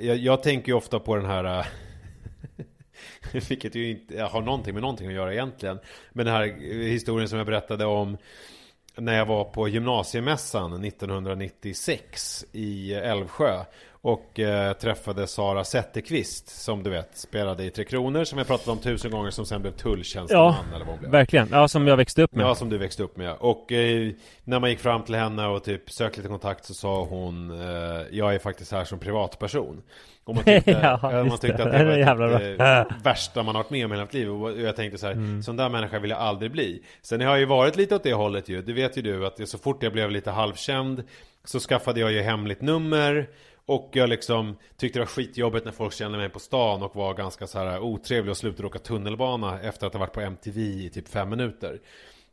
jag, jag tänker ju ofta på den här Vilket ju inte har någonting med någonting att göra egentligen. Men den här historien som jag berättade om när jag var på gymnasiemässan 1996 i Älvsjö. Och eh, träffade Sara Zetterqvist som du vet spelade i Tre Kronor som jag pratat om tusen gånger som sen blev tulltjänsteman Ja, eller vad blev. verkligen. Ja, som jag växte upp med. Ja, som du växte upp med. Och eh, när man gick fram till henne och typ sökte lite kontakt så sa hon eh, Jag är faktiskt här som privatperson. Och man tyckte, Ja, man tyckte det. att det var Det det värsta man har varit med om i hela mitt liv. Och jag tänkte så här, Mm. sån där människa vill jag aldrig bli. Sen har jag ju varit lite åt det hållet ju. Det vet ju du att så fort jag blev lite halvkänd så skaffade jag ju hemligt nummer. Och jag liksom tyckte det var skitjobbigt när folk kände mig på stan och var ganska så här otrevlig och slutade åka tunnelbana efter att ha varit på MTV i typ fem minuter.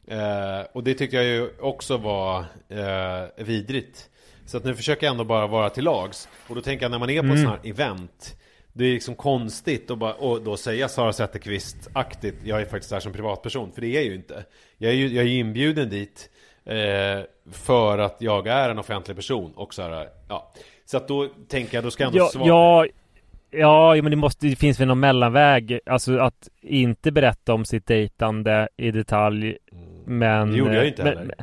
Eh, och det tyckte jag ju också var eh, vidrigt. Så att nu försöker jag ändå bara vara till lags. Och då tänker jag när man är på Mm. sån här event det är liksom konstigt att bara, och då säga Sara Zetterqvist-aktigt Jag är faktiskt här som privatperson, för det är jag ju inte Jag är ju jag är ju inbjuden dit eh, För att jag är en offentlig person och så här, ja Så att då tänker jag, då ska jag ändå Ja, svara ja, ja, men det måste, det finns väl någon mellanväg. Alltså att inte berätta om sitt dejtande i detalj. Men... Det gjorde jag ju inte men, heller.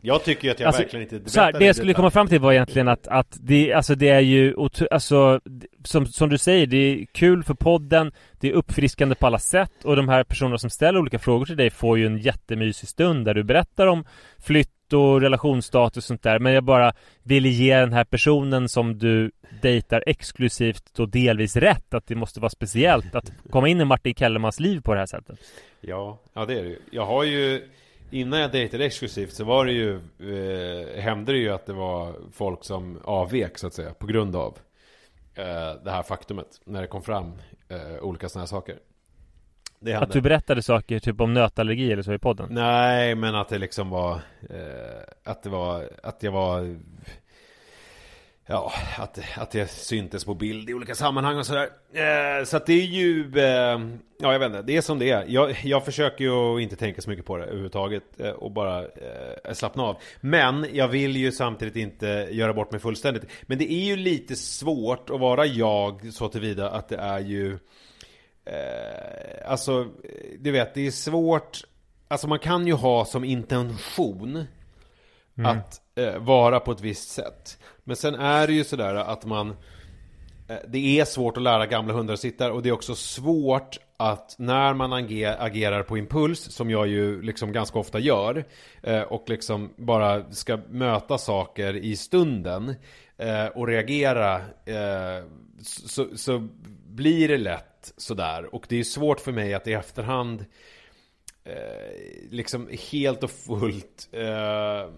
Jag tycker ju att jag Alltså, verkligen inte så här, det jag skulle komma fram till var egentligen att, att det, alltså det är ju, alltså, som, som du säger, det är kul för podden, det är uppfriskande på alla sätt och de här personerna som ställer olika frågor till dig får ju en jättemysig stund där du berättar om flytt och relationsstatus och sånt där. Men jag bara ville ge den här personen som du dejtar exklusivt och delvis rätt att det måste vara speciellt att komma in i Martin Kellermans liv på det här sättet. Ja, ja det är det ju. Jag har ju Innan jag dejtade exklusivt så var det ju eh, Hände det ju att det var folk som avvek så att säga På grund av eh, Det här faktumet När det kom fram eh, olika sådana här saker det hände Att du berättade saker typ om nötallergi eller så i podden. Nej, men att det liksom var eh, Att det var Att jag var Ja, att, att det syntes på bild i olika sammanhang och sådär. Eh, så att det är ju, eh, ja jag vet inte, det är som det är. Jag, jag försöker ju inte tänka så mycket på det överhuvudtaget eh, och bara eh, slappna av. Men jag vill ju samtidigt inte göra bort mig fullständigt. Men det är ju lite svårt att vara jag så tillvida att det är ju eh, Alltså, du vet, det är svårt Alltså man kan ju ha som intention att eh, vara på ett visst sätt. Men sen är det ju sådär att man eh, Det är svårt att lära gamla hundar att sitta och det är också svårt att när man ager, agerar på impuls som jag ju liksom ganska ofta gör eh, och liksom bara ska möta saker i stunden eh, och reagera eh, så, så blir det lätt sådär och det är svårt för mig att i efterhand eh, liksom helt och fullt eh,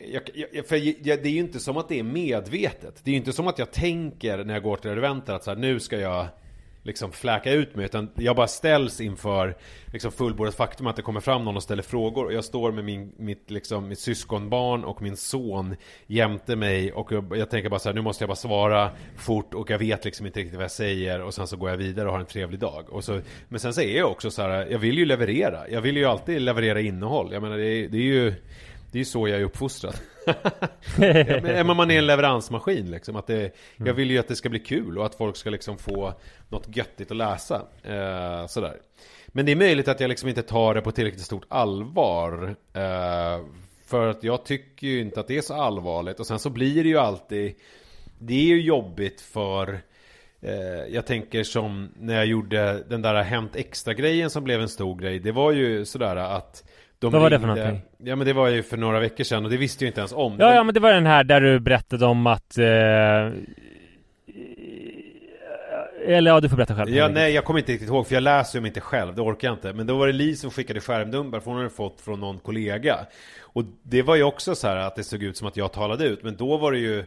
jag, jag, för jag, det är ju inte som att det är medvetet. Det är ju inte som att jag tänker när jag går till det event att så här, nu ska jag liksom fläka ut mig. Utan jag bara ställs inför liksom fullbordat faktum att det kommer fram någon och ställer frågor. Och jag står med min, mitt, liksom, mitt syskonbarn och min son jämte mig. Och jag, jag tänker bara så här, nu måste jag bara svara fort. Och jag vet liksom inte riktigt vad jag säger. Och sen så går jag vidare och har en trevlig dag. Och så, men sen så är jag också så här, jag vill ju leverera. Jag vill ju alltid leverera innehåll. Jag menar det det är ju det är ju så jag är uppfostrad. ja, men man är en leveransmaskin liksom. Att det, jag vill ju att det ska bli kul och att folk ska liksom få något göttigt att läsa. Eh, sådär. Men det är möjligt att jag liksom inte tar det på tillräckligt stort allvar. Eh, för att jag tycker ju inte att det är så allvarligt. Och sen så blir det ju alltid Det är ju jobbigt för eh, Jag tänker som när jag gjorde den där Hämt Extra-grejen som blev en stor grej. Det var ju sådär att de Vad var det för ringde- någonting? Ja men det var ju för några veckor sedan och det visste jag inte ens om. Det Ja, var- ja, men det var den här där du berättade om att... Eh, eller ja, du får berätta själv. Ja, nej, jag kommer inte riktigt ihåg för jag läser dem inte själv, det orkar jag inte. Men då var det Li som skickade skärmdumpar för hon hade fått från någon kollega. Och det var ju också så här att det såg ut som att jag talade ut. Men då var det ju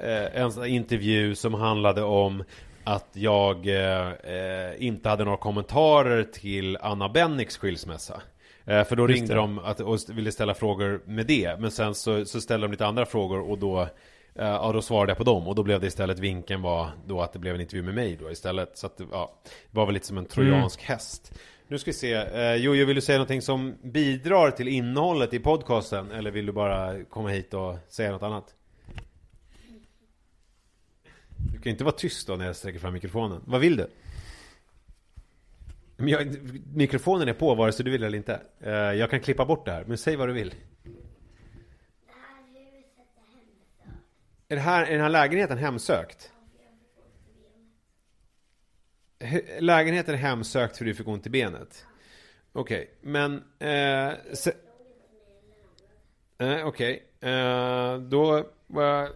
eh, en sån här intervju som handlade om att jag eh, eh, inte hade några kommentarer till Anna Bennings skilsmässa. Eh, för då Just ringde det. de att, och ville ställa frågor med det. Men sen så, så ställde de lite andra frågor och då eh, Ja, då svarade jag på dem och då blev det istället vinkeln var då att det blev en intervju med mig då istället. Så att ja, det var väl lite som en trojansk häst. Nu ska vi se. Eh, Jojo, vill du säga någonting som bidrar till innehållet i podcasten? Eller vill du bara komma hit och säga något annat? Du kan inte vara tyst då när jag sträcker fram mikrofonen. Vad vill du? Men jag, mikrofonen är på vare sig du vill eller inte. Eh, jag kan klippa bort det här, men säg vad du vill. Är, det här, är den här lägenheten hemsökt? Lägenheten är hemsökt för du fick ont i benet? Okej, men... Eh, se- eh, Okej, eh, då eh,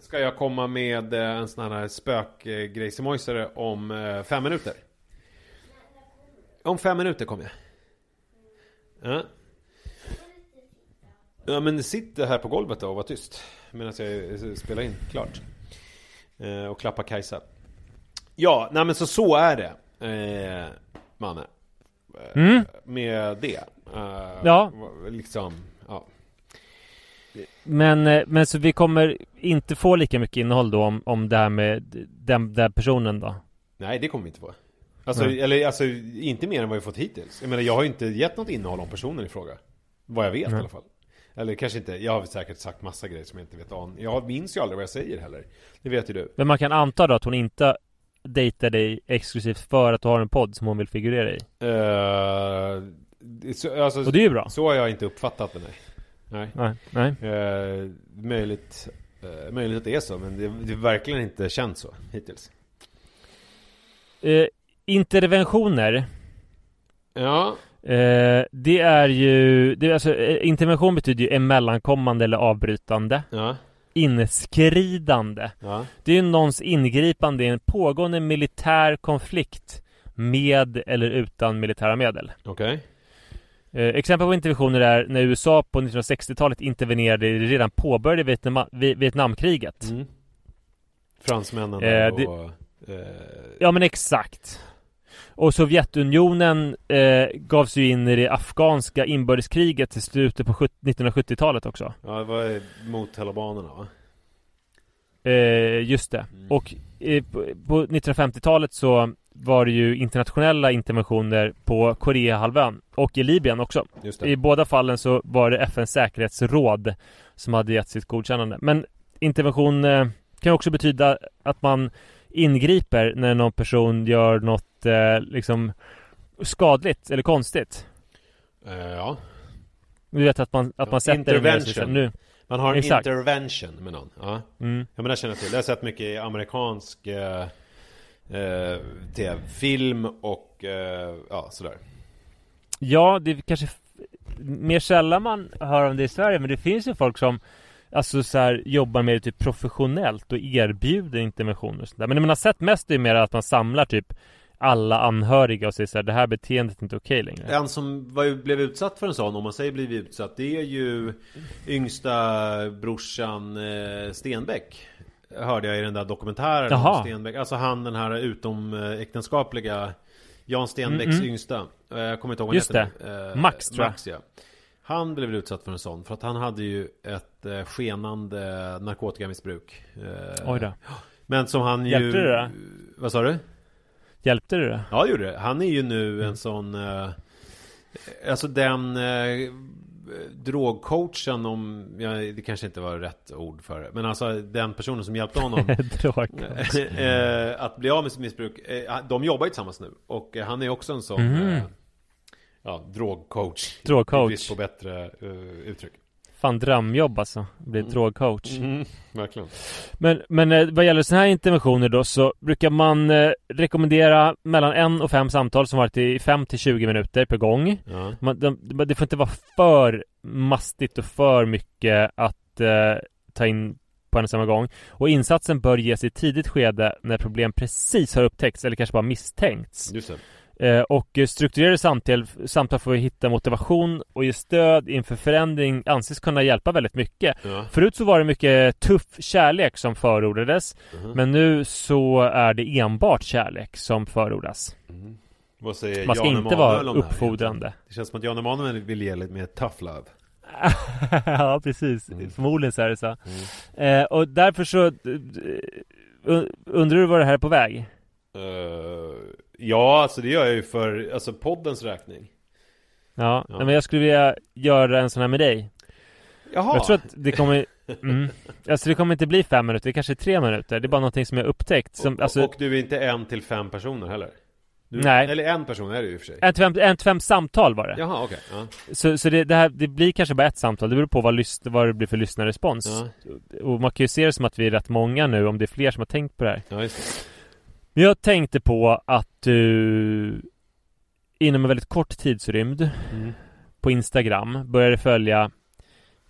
ska jag komma med eh, en sån här spökgrejsimojsare om eh, fem minuter. Om fem minuter kommer jag. Ja. Ja men sitt här på golvet då och var tyst. Medan jag spelar in klart. Eh, och klappa Kajsa. Ja, nej men så så är det. Eh, Manne. Eh, Mm. Med det. Eh, Ja. Liksom, ja. Men, eh, men så vi kommer inte få lika mycket innehåll då om, om det här med den där personen då? Nej det kommer vi inte få. Alltså, Nej. eller alltså inte mer än vad vi fått hittills. Jag menar jag har ju inte gett något innehåll om personen i fråga. Vad jag vet Nej. i alla fall. Eller kanske inte, jag har säkert sagt massa grejer som jag inte vet om. Jag minns ju aldrig vad jag säger heller. Det vet ju du. Men man kan anta då att hon inte dejtar dig exklusivt för att du har en podd som hon vill figurera i? Det- så, alltså, Och det är ju bra. Så har jag inte uppfattat det, nej. Nej. Nej, nej. Eh, möjligt, eh, möjligt att det är så, men det, det är verkligen inte känt så hittills. Interventioner. Ja, eh, Det är ju det är alltså, eh, Intervention betyder ju emellankommande eller avbrytande. Ja, Inskridande. Ja. Det är ju någons ingripande i en pågående militär konflikt Med eller utan militära medel. Okej. eh, Exempel på interventioner är när USA på 1960-talet intervenerade i det redan påbörjade Vietnam, Vi- Vietnamkriget. Mm. Fransmännen Eh, det- och... Eh, Ja men exakt Och Sovjetunionen eh, gav sig in i det afghanska inbördeskriget till slutet på 70 1970-talet också. Ja, det var mot talibanerna va? eh, Just det. Mm. Och eh, på, på 1950-talet så var det ju internationella interventioner på Koreahalvön och i Libyen också. I båda fallen så var det FNs säkerhetsråd som hade gett sitt godkännande. Men intervention eh, kan också betyda att man ingriper när någon person gör något liksom skadligt eller konstigt. Eh, ja. Du vet att man, att Ja, man sätter en intervention. nu. Man har en Exakt. intervention med någon. Ja. Mm. Ja men det känner jag till. Det har jag sett mycket i amerikansk eh, eh, tv, film och eh, ja sådär. Ja, det är kanske mer sällan man hör om det i Sverige, men det finns ju folk som Alltså så här, jobbar med det typ professionellt och erbjuder interventioner och sånt där. Men det man har sett mest är mer att man samlar typ alla anhöriga och säger så här, det här beteendet är inte okej längre. En som var, blev utsatt för en sån, om man säger blivit utsatt, det är ju yngsta brorsan eh, Stenbeck. Hörde jag i den där dokumentären Jaha. om Stenbeck. Alltså han den här utomäktenskapliga Jan Stenbecks Mm, mm. yngsta. Eh, Jag kommer inte ihåg vad Just han heter nu. Eh, Max, tror jag. Max ja. Han blev utsatt för en sån, för att han hade ju ett eh, skenande narkotikamissbruk. Eh, Oj då. Men som han ju... Hjälpte det då? Vad sa du? Hjälpte det då? Ja, det gjorde det. Han är ju nu Mm. en sån... Eh, alltså den eh, drogcoachen om... Ja, det kanske inte var rätt ord för det. Men alltså den personen som hjälpte honom eh, att bli av med sitt missbruk. Eh, de jobbar ju tillsammans nu. Och eh, han är också en sån... Eh, ja, drogcoach. Drogcoach. På bättre eh, uttryck. Fan drömjobb alltså, bli drogcoach. Mm, verkligen. Men, men eh, vad gäller sådana här interventioner då så brukar man eh, rekommendera mellan en och fem samtal som varit i 5 till 20 minuter per gång. Ja. Man, de, de- det får inte vara för mastigt och för mycket att eh, ta in på en och samma gång. Och insatsen bör ges i tidigt skede när problem precis har upptäckts eller kanske bara misstänkts. Just det. Eh, och strukturerade samtal, samtal för att hitta motivation och ge stöd inför förändring anses kunna hjälpa väldigt mycket. Ja. Förut så var det mycket tuff kärlek som förordades Mhm. Men nu så är det enbart kärlek som förordas Mhm. Vad säger Man ska Jan inte vara det uppfordrande egentligen? Det känns som att Jan Emanuel vill ge lite mer tough love. Ja precis, Mm. förmodligen så är det så eh, Och därför så eh, Undrar du var det här är på väg? Eh, ja, alltså det gör jag ju för alltså poddens räkning. Ja, Ja. Men jag skulle vilja göra en sån här med dig Jaha. Jag tror att det kommer mm, Alltså det kommer inte bli fem minuter, det kanske är tre minuter Det är bara någonting som jag upptäckt som, och, alltså, och du är inte en till fem personer heller? Du, Nej. Eller en person är det ju i och för sig. En till fem, en till fem samtal var det. Jaha, okej. Ja. Så, så det, det, här, det blir kanske bara ett samtal, det beror på vad, lys, vad det blir för lyssnarrespons. Ja. Och man kan ju se det som att vi är rätt många nu, om det är fler som har tänkt på det här. ja, just det. Men jag tänkte på att du inom en väldigt kort tidsrymd Mm. på Instagram började följa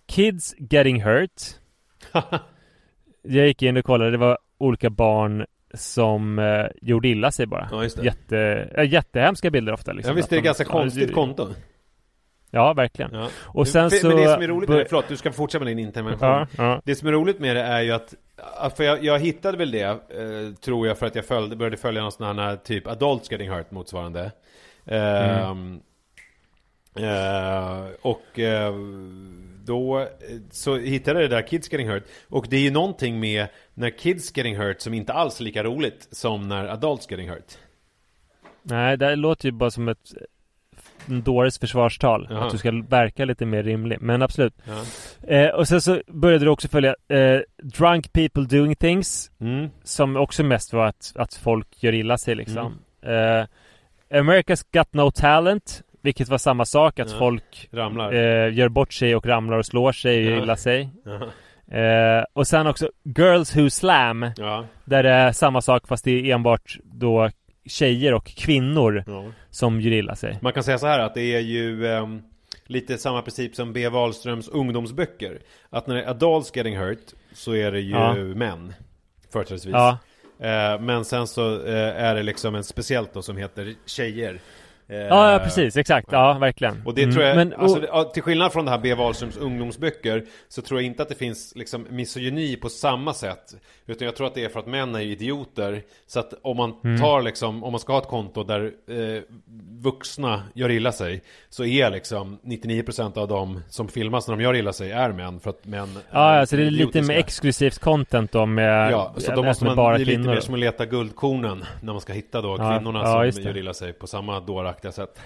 Kids Getting Hurt. Jag gick in och kollade, det var olika barn som eh, gjorde illa sig bara. Ja, just det. Jätte, äh, jättehemska bilder ofta liksom. Ja, visst är det Att de- ganska konstigt konto? Ja, verkligen. Ja. Och sen För- så... Men det som är roligt med det, förlåt, du ska fortsätta med din intervention. Ja, ja. Det som är roligt med det är ju att, för jag, jag hittade väl det, eh, tror jag, för att jag följde, började följa någon sån här typ Adults Getting Hurt motsvarande. Ehm, eh, och eh, då så hittade jag det där Kids Getting Hurt. Och det är ju någonting med när Kids Getting Hurt som inte alls är lika roligt som när Adults Getting Hurt. Nej, det låter ju bara som ett en dåres försvarstal. Jaha. Att du ska verka lite mer rimlig. Men absolut. Eh, och sen så började du också följa eh, Drunk People Doing Things. Mm. Som också mest var att, att folk gör illa sig liksom. Eh, America's Got No Talent. Vilket var samma sak, att Ja. folk Ramlar. eh, gör bort sig och ramlar och slår sig och Ja. illa sig. Eh, och sen också Girls Who Slam. Ja. Där det är samma sak fast det är enbart då tjejer och kvinnor ja. som gör illa sig. Man kan säga så här att det är ju ehm, lite samma princip som B. Wahlströms ungdomsböcker. Att när det är adults getting hurt så är det ju Ja. män. Företrädesvis. Ja, Eh, men sen så eh, är det liksom en speciellt då som heter tjejer. Eh, ja, ja precis, exakt, ja, verkligen. Och det Mm, tror jag, men, alltså, och, det- ja, till skillnad från det här B. Wahlströms ungdomsböcker Så tror jag inte att det finns liksom misogyni på samma sätt Utan jag tror att det är för att män är idioter Så att om man Mm. tar liksom, om man ska ha ett konto där eh, vuxna gör illa sig Så är liksom 99% av dem som filmas när de gör illa sig är män För att män ja, alltså det är lite mer exklusivt content då med Ja, så då måste man bara bli lite kvinnor. mer som att leta guldkornen När man ska hitta då Ja, kvinnorna ja, som det. gör illa sig på samma dåraktiga sätt.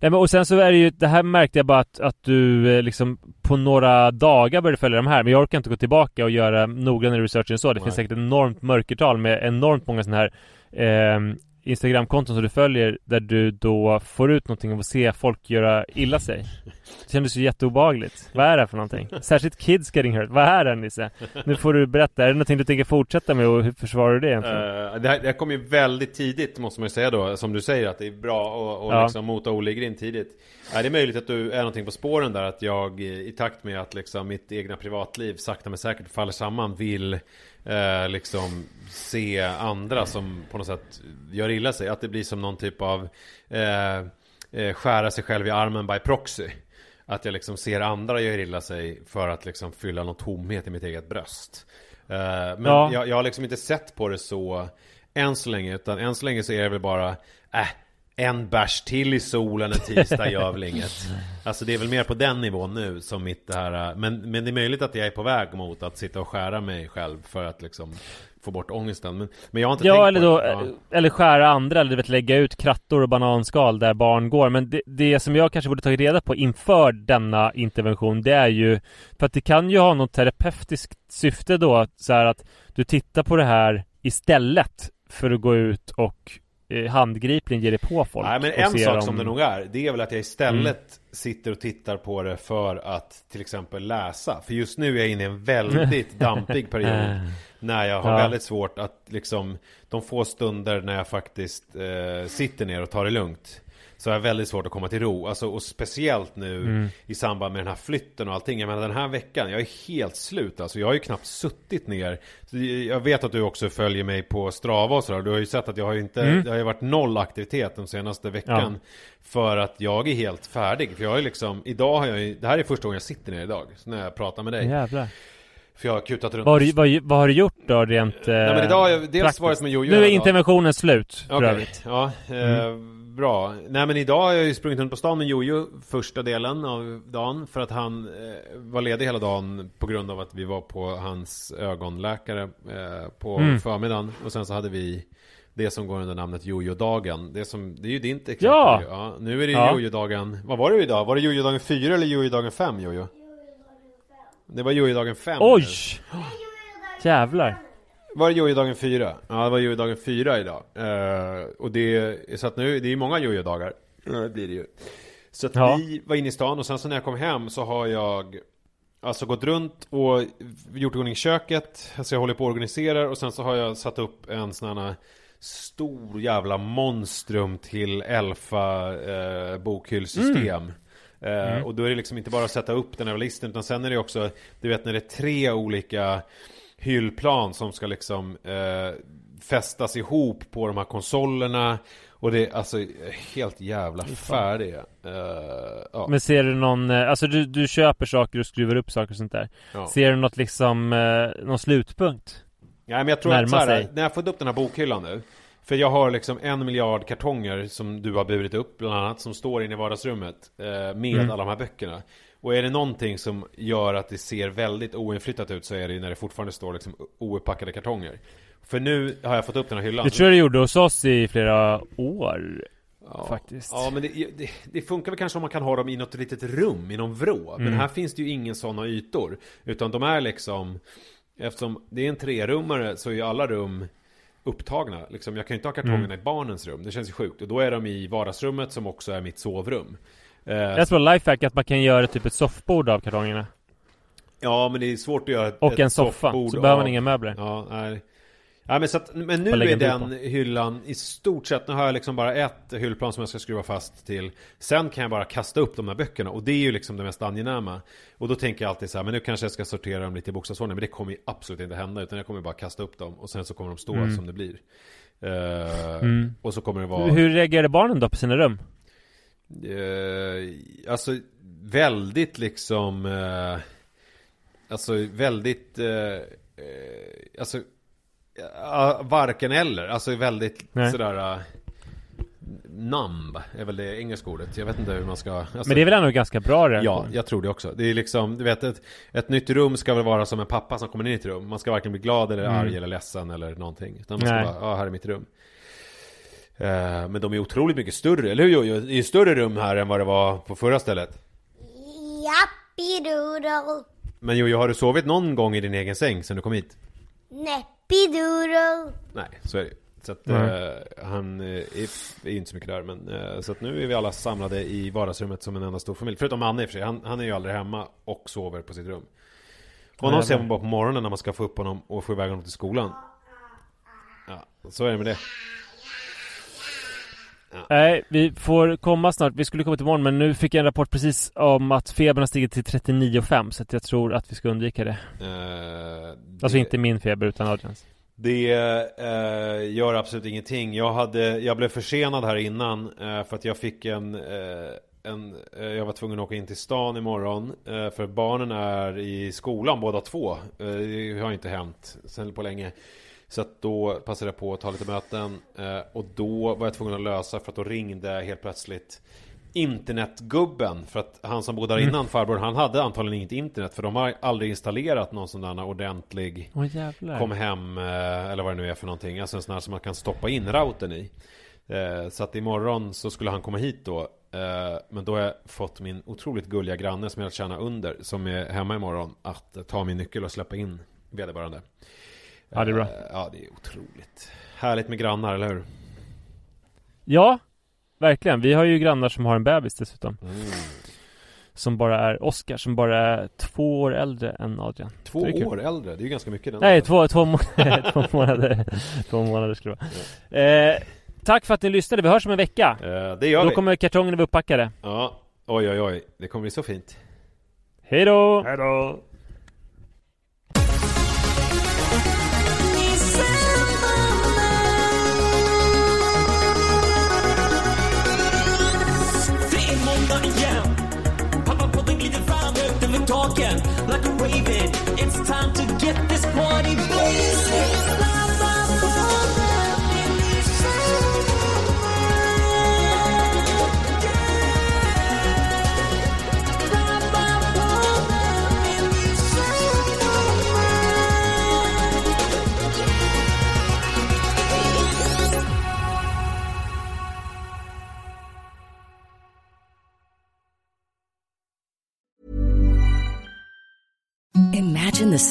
Nej, men, och sen så är det ju, det här märkte jag bara att, att du eh, liksom på några dagar började följa de här Men jag orkar inte gå tillbaka och göra noggrannare research än så. Det Nej. finns säkert enormt mörkertal med enormt många sådana här eh, Instagramkonton som du följer Där du då får ut någonting av att se folk göra illa sig Det kändes ju jätteobehagligt Vad är det här för någonting? Särskilt kids getting hurt, vad är det Nisse? Nu får du berätta, är det någonting du tänker fortsätta med och hur försvarar du det egentligen? Eh, det, här, det här kom ju väldigt tidigt måste man ju säga då Som du säger att det är bra att och Ja. liksom mota Olle in tidigt Är det möjligt att du är någonting på spåren där Att jag i takt med att liksom mitt egna privatliv sakta men säkert faller samman Vill eh, liksom se andra som på något sätt gör illa sig Att det blir som någon typ av eh, eh, skära sig själv i armen by proxy att jag liksom ser andra göra illa sig för att liksom fylla någon tomhet i mitt eget bröst. Eh, men Ja. jag, jag har liksom inte sett på det så än så länge. Utan än så länge så är det väl bara, äh, en bärs till i solen en tisdag gör väl inget. Alltså det är väl mer på den nivån nu som mitt det här, äh, men, men det är möjligt att jag är på väg mot att sitta och skära mig själv för att liksom få bort ångesten. Men, men jag har inte Ja, tänkt eller på då, det. Ja. eller skära andra, eller du vet lägga ut krattor och bananskal där barn går. Men det, det som jag kanske borde tagit reda på inför denna intervention, det är ju för att det kan ju ha något terapeutiskt syfte då, så här att du tittar på det här istället för att gå ut och eh, handgripligen ge dig på folk. Nej men en sak dem- som det nog är Det är väl att jag istället sitter och tittar på det för att till exempel läsa För just nu är jag inne i en väldigt dampig period När jag har Ja. väldigt svårt att liksom De få stunder när jag faktiskt eh, sitter ner och tar det lugnt Så har jag väldigt svårt att komma till ro Alltså och speciellt nu Mm. i samband med den här flytten och allting Jag menar den här veckan, jag är helt slut alltså Jag har ju knappt suttit ner Så Jag vet att du också följer mig på Strava och sådär Du har ju sett att jag har ju inte Mm. Det har ju varit noll aktivitet den senaste veckan För att jag är helt färdig För jag är liksom Idag har jag ju Det här är första gången jag sitter ner idag så När jag pratar med dig Jävlar. För jag har kutat runt Vad har, du, vad, vad har du gjort då rent eh, Nej men idag har jag dels praktiskt? varit med Jojo Nu är dagen. interventionen slut för Okej, övrigt. ja, eh, bra. Nej men idag har jag ju sprungit runt på stan med Jojo första delen av dagen för att han eh, var ledig hela dagen på grund av att vi var på hans ögonläkare eh, på Mm. förmiddagen och sen så hade vi det som går under namnet Jojo-dagen. Det, som, det är ju ditt exempel. Ja! ju. ja! Nu är det Ja. Jojo-dagen. Vad var det idag? Var det Jojo-dagen 4 eller Jojo-dagen 5 Jojo? Det var Jojo-dagen 5. Oj! Jävlar. Var det jojo-dagen fyra? Ja, det var jojo-dagen fyra idag. Eh, och det är så att nu, det är många jojo-dagar. Ja, det blir det ju. Så att Ja. vi var inne i stan och sen så när jag kom hem så har jag Alltså gått runt och gjort i ordning köket Alltså jag håller på och organiserar och sen så har jag satt upp en sån här Stor jävla monstrum till Elfa eh, bokhyllsystem eh, Och då är det liksom inte bara att sätta upp den här listan utan sen är det också Du vet när det är tre olika hyllplan som ska liksom eh, fästas ihop på de här konsolerna och det är alltså helt jävla färdiga. Eh, ja. Men ser du någon, eh, alltså du, du köper saker och skruvar upp saker och sånt där. Ja. Ser du något liksom, någon slutpunkt? Nej men jag tror närma att så här, när jag fått upp den här bokhyllan nu För jag har liksom en miljard kartonger som du har burit upp bland annat Som står inne i vardagsrummet eh, Med Mm. alla de här böckerna Och är det någonting som gör att det ser väldigt oinflyttat ut Så är det ju när det fortfarande står liksom ouppackade kartonger För nu har jag fått upp den här hyllan Det tror jag du gjorde hos oss i flera år. Ja. faktiskt. Ja men det, det, det funkar väl kanske om man kan ha dem i något litet rum, i någon vrå. Mm. Men här finns det ju ingen sådana ytor. Utan de är liksom Eftersom det är en trerummare så är ju alla rum upptagna. Liksom, jag kan ju inte ha kartongerna Mm. i barnens rum. Det känns ju sjukt. Och då är de i vardagsrummet som också är mitt sovrum. Eh, Jag tror lifehack att man kan göra typ ett soffbord av kartongerna. ja men det är svårt att göra ett, Och ett en soffa. Så behöver man av- inga möbler. Ja, nej. Ja, men, så att, men nu är den hyllan i stort sett, nu har jag liksom bara ett hyllplan som jag ska skruva fast till Sen kan jag bara kasta upp de här böckerna och det är ju liksom det mest angenäma Och då tänker jag alltid så här, men nu kanske jag ska sortera dem lite i bokstavsordning Men det kommer ju absolut inte hända utan jag kommer bara kasta upp dem och sen så kommer de stå Mm. som det blir Eh, Mm. Och så kommer det vara Hur reagerade barnen då på sina rum? Eh, alltså väldigt liksom eh, Alltså väldigt Alltså ja, Varken eller Alltså väldigt Nej. sådär uh, Numb är väl det engelska ordet Jag vet inte hur man ska alltså, Men det är väl ändå ganska bra reaktion? Ja, jag tror det också. Det är liksom, du vet ett, ett nytt rum ska väl vara som en pappa som kommer in i ett rum. Man ska varken bli glad eller Mm. arg eller ledsen eller någonting. Utan man ska Nej. bara, ja här är mitt rum. Eh, men de är otroligt mycket större, eller hur Jojo? Det är ju större rum här än vad det var på förra stället. Jappidoodle, Men Jojo, har du sovit någon gång i din egen säng sen du kom hit? Neppidoodle. Nej, så är det. Så att Nej. eh, han eh, är, är ju inte så mycket där men eh, Så att nu är vi alla samlade i vardagsrummet som en enda stor familj Förutom Anne i och för sig, han, han är ju aldrig hemma och sover på sitt rum Honom ser man bara på morgonen när man ska få upp honom och få iväg honom till skolan Ja, så är det med det Nej, vi får komma snart. Vi skulle komma till imorgon men nu fick jag en rapport precis om att febern har stigit till 39,5 så att jag tror att vi ska undvika det. Alltså det- inte min feber utan Adrians. Det eh, gör absolut ingenting. Jag, hade, jag blev försenad här innan eh, för att jag fick en, eh, en eh, Jag var tvungen att åka in till stan imorgon eh, för barnen är i skolan båda två. Eh, det har inte hänt sen på länge. Så att då passade jag på att ta lite möten eh, och då var jag tvungen att lösa för att då ringde helt plötsligt Internetgubben. För att han som bodde där innan farbror han hade antagligen inget internet för de har aldrig installerat någon sån där ordentlig jävlar. Kom hem, eh, eller vad det nu är för någonting. Alltså en sån här som man kan stoppa in routern i. Eh, Så att imorgon så skulle han komma hit då Men då har jag fått min otroligt gulliga granne som jag känner under Som är hemma imorgon Att ta min nyckel och släppa in vederbörande Ja, det är bra. Eh, Ja det är otroligt Härligt med grannar, eller hur? Ja, verkligen. Vi har ju grannar som har en bebis dessutom. Mm. Som bara är Oscar, som bara är två år äldre än Adrian. Två år äldre, det är ju ganska mycket den Nej, två, två, må två månader. två månader skulle det vara. Eh, tack för att ni lyssnade. Vi hörs om en vecka. Eh, Det gör Då vi kommer kartongerna vara upppackade. Ja, oj oj oj Det kommer bli så fint Hej då! Hej då! Pappapodden glider fram högt över taken Like a raven. It's time to